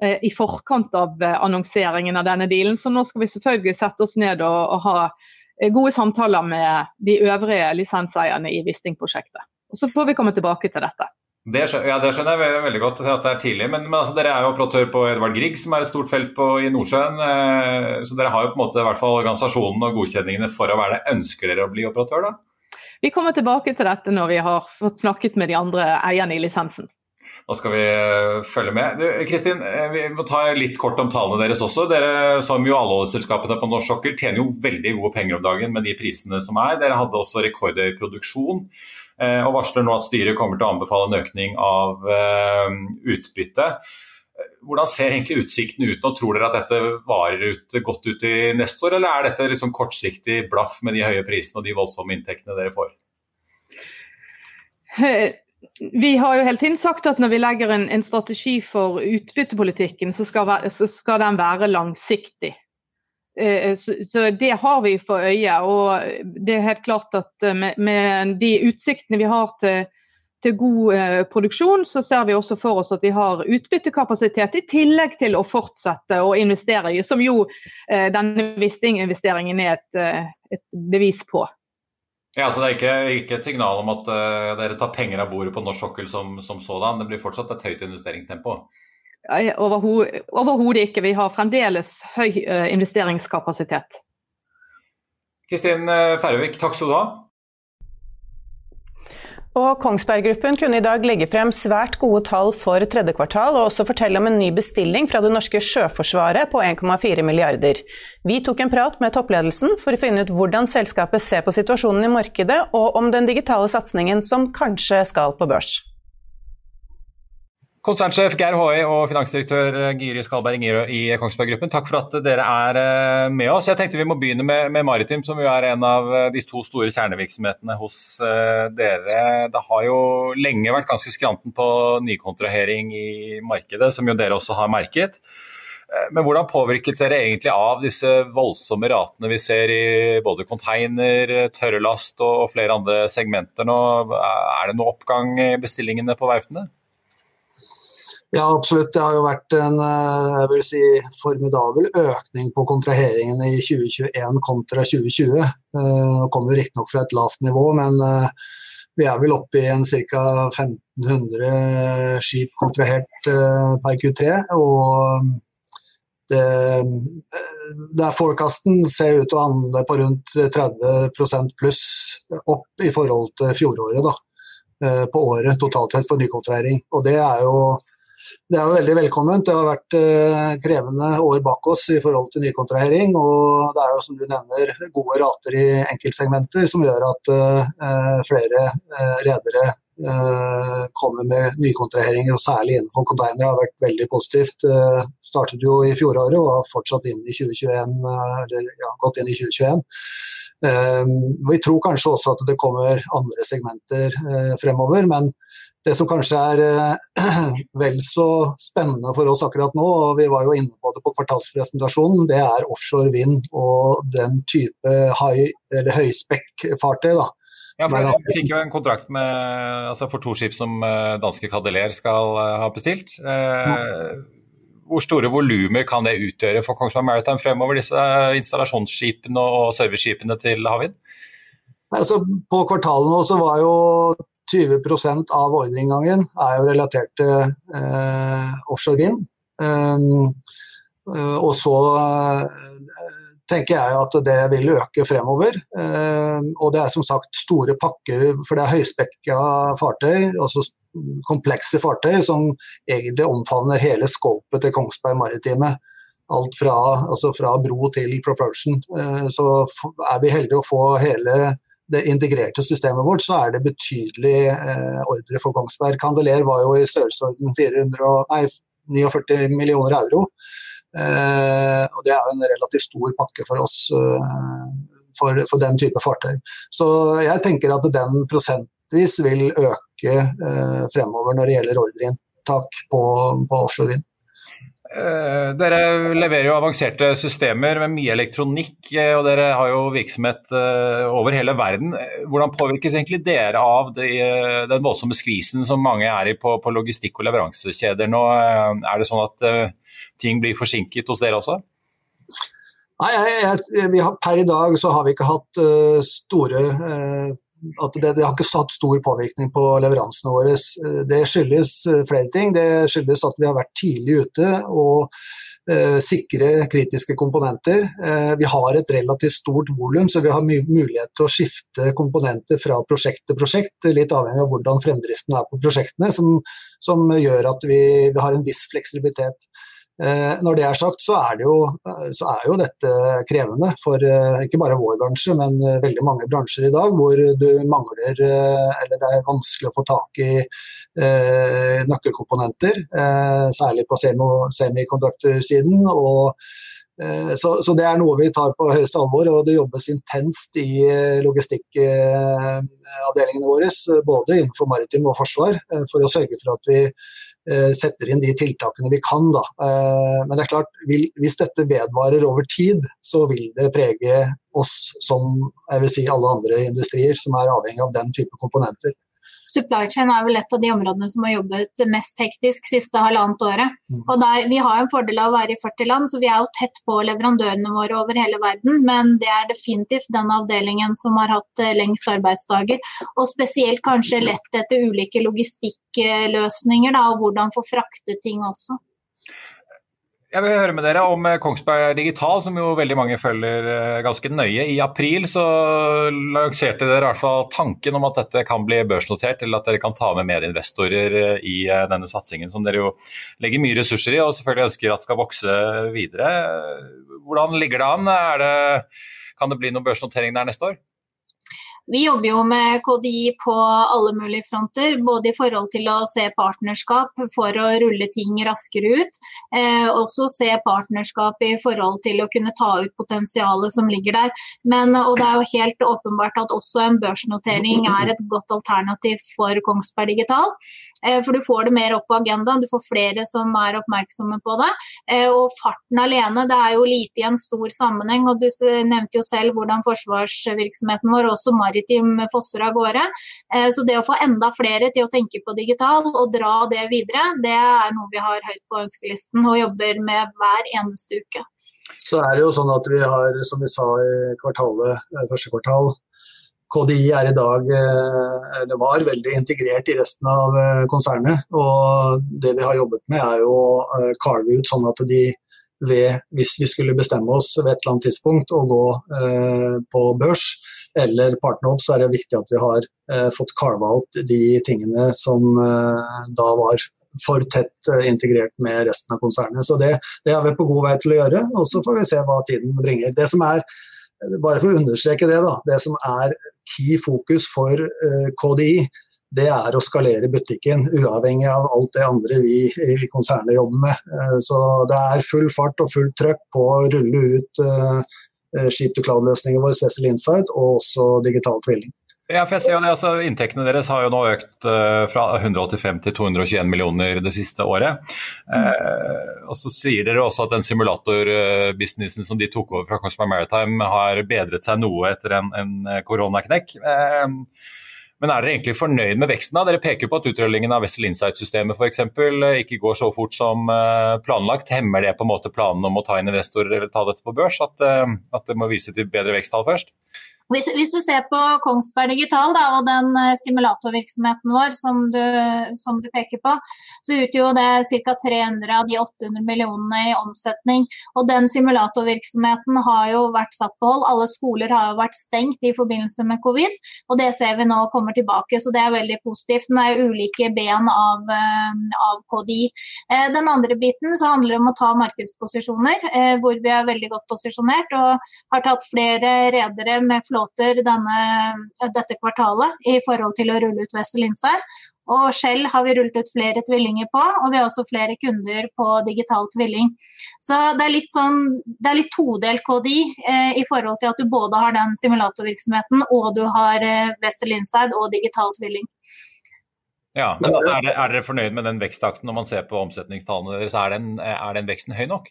F: i forkant av annonseringen av denne dealen. Så nå skal vi selvfølgelig sette oss ned og, og ha gode samtaler med de øvrige lisenseierne i Wisting-prosjektet. Og Så får vi komme tilbake til dette.
E: Det skjønner, ja, det skjønner jeg veldig godt at det er tidlig. Men, men altså, dere er jo operatør på Edvard Grieg, som er et stort felt på, i Nordsjøen. Eh, så dere har jo på en måte i hvert fall organisasjonen og godkjenningene for å være det. Ønsker dere å bli operatør, da?
F: Vi kommer tilbake til dette når vi har fått snakket med de andre eierne i lisensen.
E: Da skal vi uh, følge med. Kristin, uh, vi må ta litt kort om tallene deres også. Dere som jo alle oljeselskapene på norsk sokkel tjener jo veldig gode penger om dagen med de prisene som er. Dere hadde også rekordhøy produksjon. Eh, og varsler nå at styret kommer til å anbefale en økning av eh, utbytte. Hvordan ser egentlig utsikten ut nå? Tror dere at dette varer ut, godt ut i neste år, eller er dette liksom kortsiktig blaff med de høye prisene og de voldsomme inntektene dere får?
F: Vi har jo hele tiden sagt at når vi legger en, en strategi for utbyttepolitikken, så skal, så skal den være langsiktig. Eh, så, det har vi for øye. Og det er helt klart at eh, med, med de utsiktene vi har til, til god eh, produksjon, så ser vi også for oss at vi har utbyttekapasitet i tillegg til å fortsette å investere som jo eh, denne Wisting-investeringen er et, eh, et, bevis på.
E: Ja, så Det er ikke, ikke et signal om at uh, dere tar penger av bordet på norsk sokkel som, som sådan. Det blir fortsatt et høyt investeringstempo?
F: Overhodet ikke. Vi har fremdeles høy uh, investeringskapasitet.
E: Kristin eh, Færøvik, takk skal du ha.
A: Og Kongsberg Gruppen kunne i dag legge frem svært gode tall for tredje kvartal, og også fortelle om en ny bestilling fra det norske sjøforsvaret på 1,4 milliarder. Vi tok en prat med toppledelsen for å finne ut hvordan selskapet ser på situasjonen i markedet, og om den digitale satsingen som kanskje skal på børs.
E: Konsernsjef Geir Håøy og finansdirektør Giri Skalberg Ingerød i Kongsberg Gruppen, takk for at dere er eh, med oss. Jeg tenkte vi må begynne med, med Maritim, som jo er en av eh, de to store kjernevirksomhetene hos uh, dere. Det har jo lenge vært ganske skranten på nykontrahering i markedet, som jo dere også har merket. Men hvordan påvirket dere egentlig av disse voldsomme ratene vi ser i både container, tørrlast og flere andre segmenter nå? Er det noe oppgang i bestillingene på verftene?
G: Ja, absolutt. Det har jo vært en eh, jeg vil si, formidabel økning på kontraheringene i 2021 kontra 2020. Det nå kommer riktignok fra et lavt nivå, men eh, vi er vel oppe i en ca. 1500 skip kontrahert per Q3. Og det, der forecasten ser ut til å handle på rundt 30% pluss opp i forhold til fjoråret. da, På året totalt sett for nykontrahering. Og det er jo det er jo veldig velkomment. Det har vært eh, krevende år bak oss i forhold til nykontrahering. Og det er jo som du nevner gode rater i enkeltsegmenter som gjør at eh, flere eh, redere eh, kommer med nykontraheringer, og særlig innenfor containere har vært veldig positivt. Startet jo i fjoråret og har fortsatt inn i 2021, eh, eller ja, gått inn i 2021. vi tror kanskje også at det kommer andre segmenter fremover, men det som kanskje er eh, vel så spennende for oss akkurat nå, og vi var jo inne på det på kvartalspresentasjonen, det er offshore vind og den type høyspekk-fartøy.
E: Ja, for Jeg fikk jo en kontrakt med, altså for to skip som eh, danske Cadeler skal uh, ha bestilt. Hvor store volumer kan det utgjøre for Kongsberg Maritime fremover, disse installasjonsskipene og serviceskipene til Havvind?
G: Altså, på kvartalet nå så var jo 20% av ordreinngangen er jo relatert til eh, offshore vind. Um, og så uh, tenker jeg at det vil øke fremover. Um, og det er som sagt store pakker, for det er høyspekka fartøy, altså komplekse fartøy, som egentlig omfavner hele skåpet til Kongsberg Maritime. Alt fra, altså fra bro til propulsion. Uh, så er vi heldige å få hele det integrerte systemet vårt, så er det betydelig eh, ordre for Kongsberg. Kandeler var jo i størrelsesorden 449 millioner euro. Eh, og Det er jo en relativt stor pakke for oss eh, for, for, den type fartøy. Så jeg tenker at den prosentvis vil øke eh, fremover når det gjelder ordreinntak på, på offshore vind.
E: Uh, dere leverer jo avanserte systemer med mye elektronikk, uh, og dere har jo virksomhet uh, over hele verden. Hvordan påvirkes egentlig dere av de, den voldsomme skvisen som mange er i på, på logistikk og leveransekjeder nå? er det sånn at ting blir forsinket hos dere også?
G: Nei, jeg, jeg, har, Per i dag så har vi ikke hatt store at det, det, har ikke satt stor påvirkning på leveransene våre. Det skyldes uh, flere ting. Det skyldes at vi har vært tidlig ute og eh, sikre kritiske komponenter. Eh, vi har et relativt stort volum, så vi har mulighet til å skifte komponenter fra prosjekt til prosjekt, litt avhengig av hvordan fremdriften er på prosjektene, som, som gjør at vi, vi har en viss fleksibilitet. Eh, når det er sagt, så er, jo, så er jo dette krevende for eh, ikke bare vår bransje, men eh, veldig mange bransjer i dag hvor du mangler eller det er vanskelig å få tak i nøkkelkomponenter. Særlig på semikonduktorsiden. Så, så, det er noe vi tar på høyeste alvor, og det jobbes intenst i logistikkavdelingene våre, både innenfor maritim og forsvar, for å sørge for at vi Eh, setter inn de tiltakene vi kan. Da. Eh, men det er klart, hvis dette vedvarer over tid, så vil det prege oss som jeg vil si alle andre industrier som er avhengig av den type komponenter.
H: Supply chain er vel et av de områdene som har jobbet mest hektisk siste halvannet året. Mm. Og der, vi har en fordel av å være i 40 land, så vi er jo tett på leverandørene våre over hele verden. Men det er definitivt den avdelingen som har hatt eh, lengst arbeidsdager. Og spesielt kanskje lett etter ulike logistikkløsninger, da, og hvordan få fraktet ting også.
E: Jeg vil høre med dere om eh, Kongsberg Digital, som jo veldig mange følger eh, ganske nøye. I april så lanserte dere i hvert fall tanken om at dette kan bli børsnotert, eller at dere kan ta med medieinvestorer eh, i denne satsingen, som dere jo legger mye ressurser i og selvfølgelig ønsker at skal vokse videre. Hvordan ligger det an? Det, kan det bli noen børsnotering der neste år?
H: Vi jobber jo med KDI på alle mulige fronter, både i forhold til å se partnerskap for å rulle ting raskere ut, eh, også se partnerskap i forhold til å kunne ta ut potensialet som ligger der. Men, og det er jo helt åpenbart at også en børsnotering er et godt alternativ for Kongsberg Digital. Eh, for du får det mer opp på agendaen, du får flere som er oppmerksomme på det. Eh, og farten alene, det er jo lite i en stor sammenheng. og Du nevnte jo selv hvordan forsvarsvirksomheten vår, også maritim maritim fosser av gårde. Eh, så det å få enda flere til å tenke på digital og dra det videre, det er noe vi har høyt på ønskelisten og jobber med hver eneste uke.
G: Så er det jo sånn at vi har, som vi sa i kvartalet, eh, første kvartal, KDI er i dag, eh, eller var veldig integrert i resten av konsernet. Og det vi har jobbet med er jo å carve ut sånn at de ved, hvis vi skulle bestemme oss ved et eller annet tidspunkt å gå eh, på børs eller partner opp, så er det viktig at vi har eh, fått carva opp de tingene som eh, da var for tett eh, integrert med resten av konsernet. Så det, det, er vi på god vei til å gjøre, og så får vi se hva tiden bringer. Det som er, bare for å understreke det, da, det som er key fokus for eh, KDI, det er å skalere butikken, uavhengig av alt det andre vi i konsernet jobber med. Eh, så det er full fart og fullt trøkk på å rulle ut uh, Sheep to Cloud-løsningen vår, Vessel Insight, og også digital tvilling.
E: Ja, for jeg ser jo det, altså Inntektene deres har jo nå økt uh, fra 185 til 221 millioner det siste året. Uh, og Så sier dere også at den simulatorbusinessen som de tok over fra Cosmo Maritime har bedret seg noe etter en, en koronaknekk. Uh, men er dere egentlig fornøyd med veksten? da? Dere peker på at utrullingen av Wessel Insight-systemet f.eks. ikke går så fort som planlagt. Hemmer det på en måte planen om å ta inn investorer eller ta dette på børs? At, at det må vise til bedre veksttall først?
H: Hvis, hvis, du ser på Kongsberg Digital da, og den eh, simulatorvirksomheten vår som du, som du, peker på, så utgjorde det ca. 300 av de 800 millionene i omsetning. Og den simulatorvirksomheten har jo vært satt på hold. Alle skoler har jo vært stengt i forbindelse med covid, og det ser vi nå kommer tilbake. Så det er veldig positivt. Men det er ulike ben av, eh, av KDI. Eh, den andre biten så handler om å ta markedsposisjoner, hvor vi er veldig godt posisjonert og har tatt flere redere med flåte flåter denne, dette kvartalet i forhold til å rulle ut Wessel Insight. Og Shell har vi rullet ut flere tvillinger på, og vi har også flere kunder på digital tvilling. Så det er litt, sånn, det er litt todelt KDI eh, i forhold til at du både har den simulatorvirksomheten og du har eh, Wessel Inside og digital tvilling.
E: Ja, men altså, er, dere, er, dere fornøyd med den veksttakten når man ser på omsetningstallene deres? Er den, er den veksten høy nok?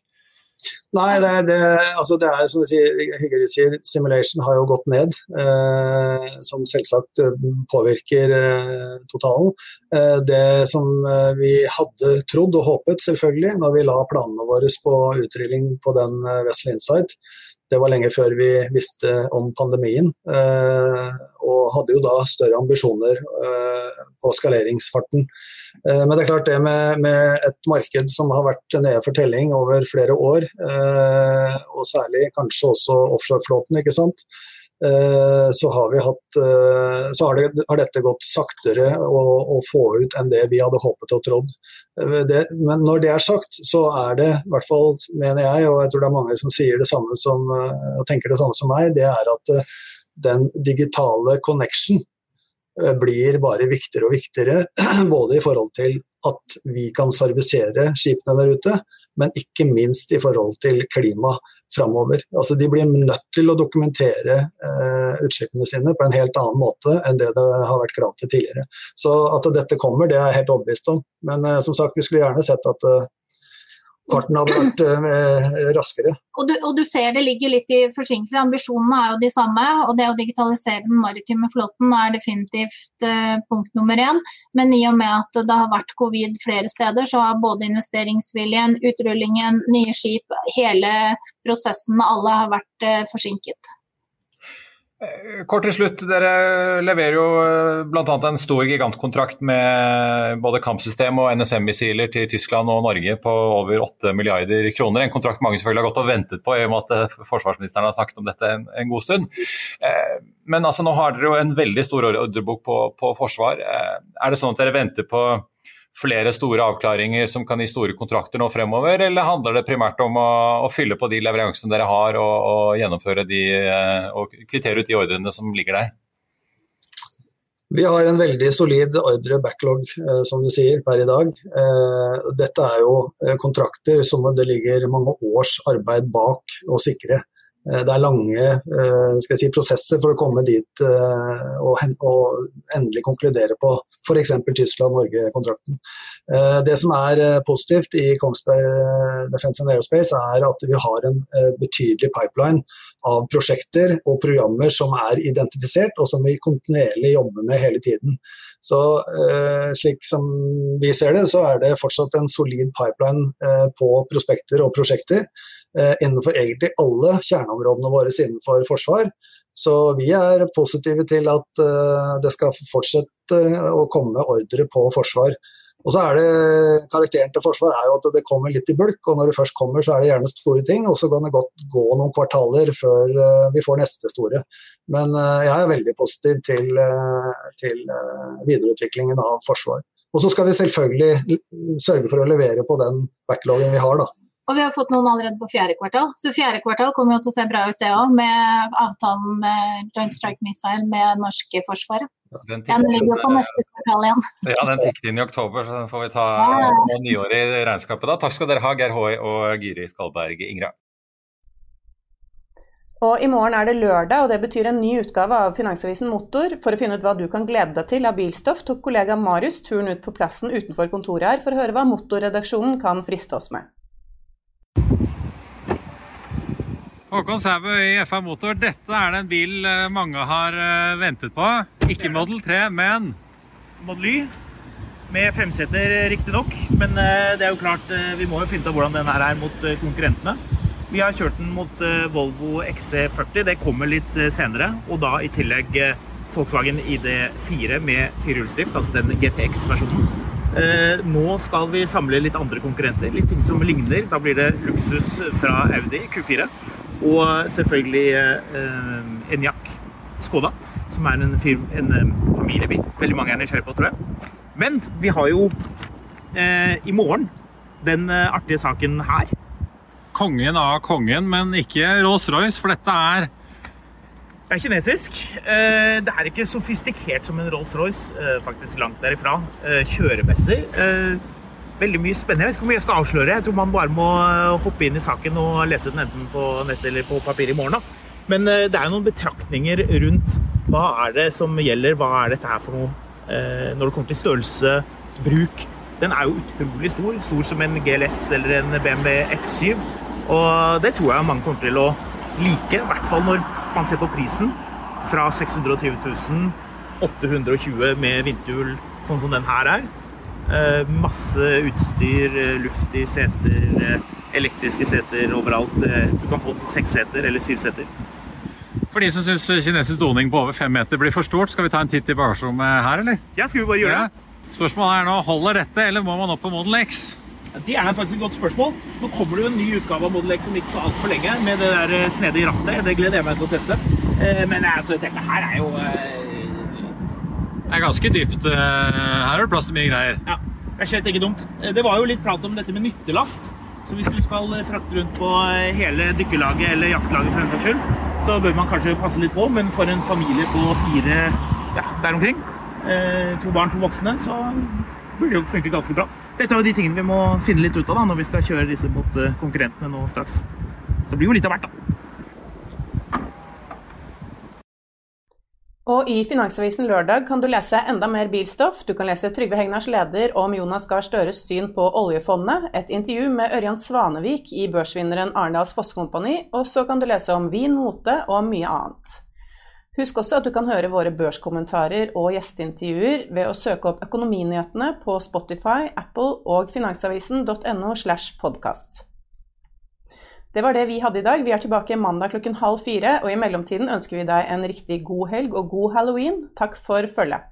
G: Nei, det, det, altså det er som Hygge sier, simulation har jo gått ned. Eh, som selvsagt eh, påvirker eh, totalen. Eh, det som eh, vi hadde trodd og håpet, selvfølgelig, når vi la planene våre på utrulling på den eh, Vessel Insight, det var lenge før vi visste om pandemien. og hadde jo da større ambisjoner på skaleringsfarten. Eh, men det er klart det med, et marked som har vært nede for telling over flere år, eh, og særlig kanskje også offshoreflåten, ikke sant. Eh, så har, hatt, så har, det, har dette gått saktere å, å, få ut enn det vi hadde håpet og trodd. Det, men når det er sagt, så er det, i hvert fall mener jeg, og jeg tror det er mange som sier det samme som, og tenker det samme som meg, det er at den digitale connection Eh, blir bare viktigere og viktigere. Både i forhold til at vi kan servisere skipene der ute, men ikke minst i forhold til klima framover. Altså, de blir nødt til å dokumentere eh, utslippene sine på en helt annen måte enn det det har vært krav til tidligere. Så at dette kommer, det er jeg helt overbevist om. Men eh, som sagt, vi skulle gjerne sett at eh, farten hadde vært eh, raskere.
H: Og du, og du, ser det ligger litt i forsinkelse. Ambisjonene er jo de samme. og Det å digitalisere den maritime flåten er definitivt eh, punkt nummer én. Men i og med at det har vært covid flere steder, så har både investeringsviljen, utrullingen, nye skip, hele prosessen med alle har vært eh, forsinket.
E: Eh, kort til slutt, Dere leverer jo eh, bl.a. en stor gigantkontrakt med både kampsystem og NSM-missiler til Tyskland og Norge på over 8 milliarder kroner. En kontrakt mange selvfølgelig har gått og ventet på i og med at eh, forsvarsministeren har snakket om dette en, god stund. Men altså, nå har dere jo en veldig stor ordrebok på, på forsvar. Er det sånn at dere venter på flere store avklaringer som kan gi store kontrakter nå fremover, eller handler det primært om å, å fylle på de leveransene dere har og, og, gjennomføre de eh, og kvittere ut de ordrene som ligger der?
G: Vi har en veldig solid ordre backlog, eh, som du sier, per i dag. Eh, dette er jo kontrakter som det ligger mange års arbeid bak å sikre. Eh, det er lange eh, si, prosesser for å komme dit eh, og, endelig konkludere på f.eks. Tyskland-Norge-kontrakten. Det som er positivt i Kongsberg Defence and Aerospace, er at vi har en betydelig pipeline av prosjekter og programmer som er identifisert, og som vi kontinuerlig jobber med hele tiden. Så Slik som vi ser det, så er det fortsatt en solid pipeline på prospekter og prosjekter. Eh, innenfor egentlig alle kjerneområdene våre innenfor forsvar. Så vi er positive til at eh, det skal fortsette å komme ordre på forsvar. Og så er det Karakteren til forsvar er jo at det kommer litt i bulk, og når det først kommer, så er det gjerne store ting. Og så kan det godt gå noen kvartaler før vi får neste store. Men jeg er veldig positiv til, til videreutviklingen av forsvar. Og så skal vi selvfølgelig sørge for å levere på den backloggen vi har, da.
H: Og vi har fått noen allerede på fjerde kvartal. Så fjerde kvartal kommer jo til å se bra ut, det òg, med avtalen med Joint Strike Missile med norske forsvaret. Den, den ligger jo på neste kvartal igjen.
E: Ja, den tikket inn i oktober, så den får vi ta ja. nyåret i regnskapet da. Takk skal dere ha, Geir Håøy og Giri Skalberg Ingra.
A: Og I morgen er det lørdag, og det betyr en ny utgave av Finansavisen Motor. For å finne ut hva du kan glede deg til av bilstoff, tok kollega Marius turen ut på plassen utenfor kontoret her for å høre hva motorredaksjonen kan friste oss med.
E: Håkon Sæbø i FA Motor, dette er den bil eh, mange har eh, ventet på. Ikke Model 3, men
I: Model Y. Med femseter, riktignok. Men eh, det er jo klart, vi må jo finne ut av hvordan den her er mot konkurrentene. Vi har kjørt den mot Volvo XC40. Det kommer litt senere. Og da i tillegg Volkswagen ID4 med firehjulsdrift, altså den GTX-versjonen. Nå skal vi samle litt andre konkurrenter, litt ting som ligner. Da blir det luksus fra Audi Q4. Og selvfølgelig eh, Enyaq Skoda, som er en, en eh, familiebil. Veldig mange er nysgjerrige på, tror jeg. Men vi har jo eh, i morgen den eh, artige saken her.
E: Kongen av kongen, men ikke Rolls-Royce, for dette er
I: det er kinesisk. Eh, det er ikke sofistikert som en Rolls-Royce, faktisk langt derifra. Kjøremessig veldig mye spennende. Jeg vet ikke hvor mye jeg skal avsløre. Jeg tror man bare må eh, hoppe inn i saken og lese den enten på nett eller på papir i morgen. Da. Men eh, det er jo noen betraktninger rundt hva er det som gjelder, hva er dette her for noe eh, når det kommer til størrelse, bruk. Den er jo utrolig stor. Stor som en GLS eller en BMW X7. Og det tror jeg mange kommer til å like, i hvert fall når man ser på prisen. Fra 620 000, 820 med vinterhjul, sånn som den her er. Eh, masse utstyr, luftig luft i seter, eh, elektriske seter overalt. Du kan få seks seter eller syv seter.
E: For de som syns kinesisk doning på over fem meter blir for stort, skal vi ta en titt i bagasjerommet her, eller?
I: Ja, skal vi bare gjøre det?
E: Spørsmålet er nå, holder dette, eller må man opp på Model X?
I: Det er faktisk et godt spørsmål. Nå kommer det jo en ny utgave av Model X som ikke så altfor lenge, med det der snedige rattet. Det gleder jeg meg til å teste. Men altså, dette her er jo
E: det er ganske dypt. Eh, her er det plass til mye greier.
I: Ja, det er slett ikke dumt. Eh, det var jo litt prat om dette med nyttelast. Så hvis du skal frakte rundt på eh, hele dykkerlaget eller jaktlaget, for den saks skyld, så bør man kanskje passe litt på. Men for en familie på fire ja, der omkring, to barn, to voksne, så burde jo funke ganske bra. Dette er jo de tingene vi må finne litt ut av da, når vi skal kjøre disse mot konkurrentene nå straks. Så det blir jo litt av hvert, da.
A: Og i Finansavisen lørdag kan du lese enda mer bilstoff. Du kan lese Trygve Hegnars leder om Jonas Gahr Støres syn på oljefondet, et intervju med Ørjan Svanevik i børsvinneren Arendals Fosskompani, og så kan du lese om vin, mote og mye annet. Husk også at du kan høre våre børskommentarer og gjesteintervjuer ved å søke opp Økonominyhetene på Spotify, Apple og finansavisen.no slash podkast. Det var det vi hadde i dag. Vi er tilbake mandag klokken halv fire, og i mellomtiden ønsker vi deg en riktig god helg og god halloween. Takk for følget.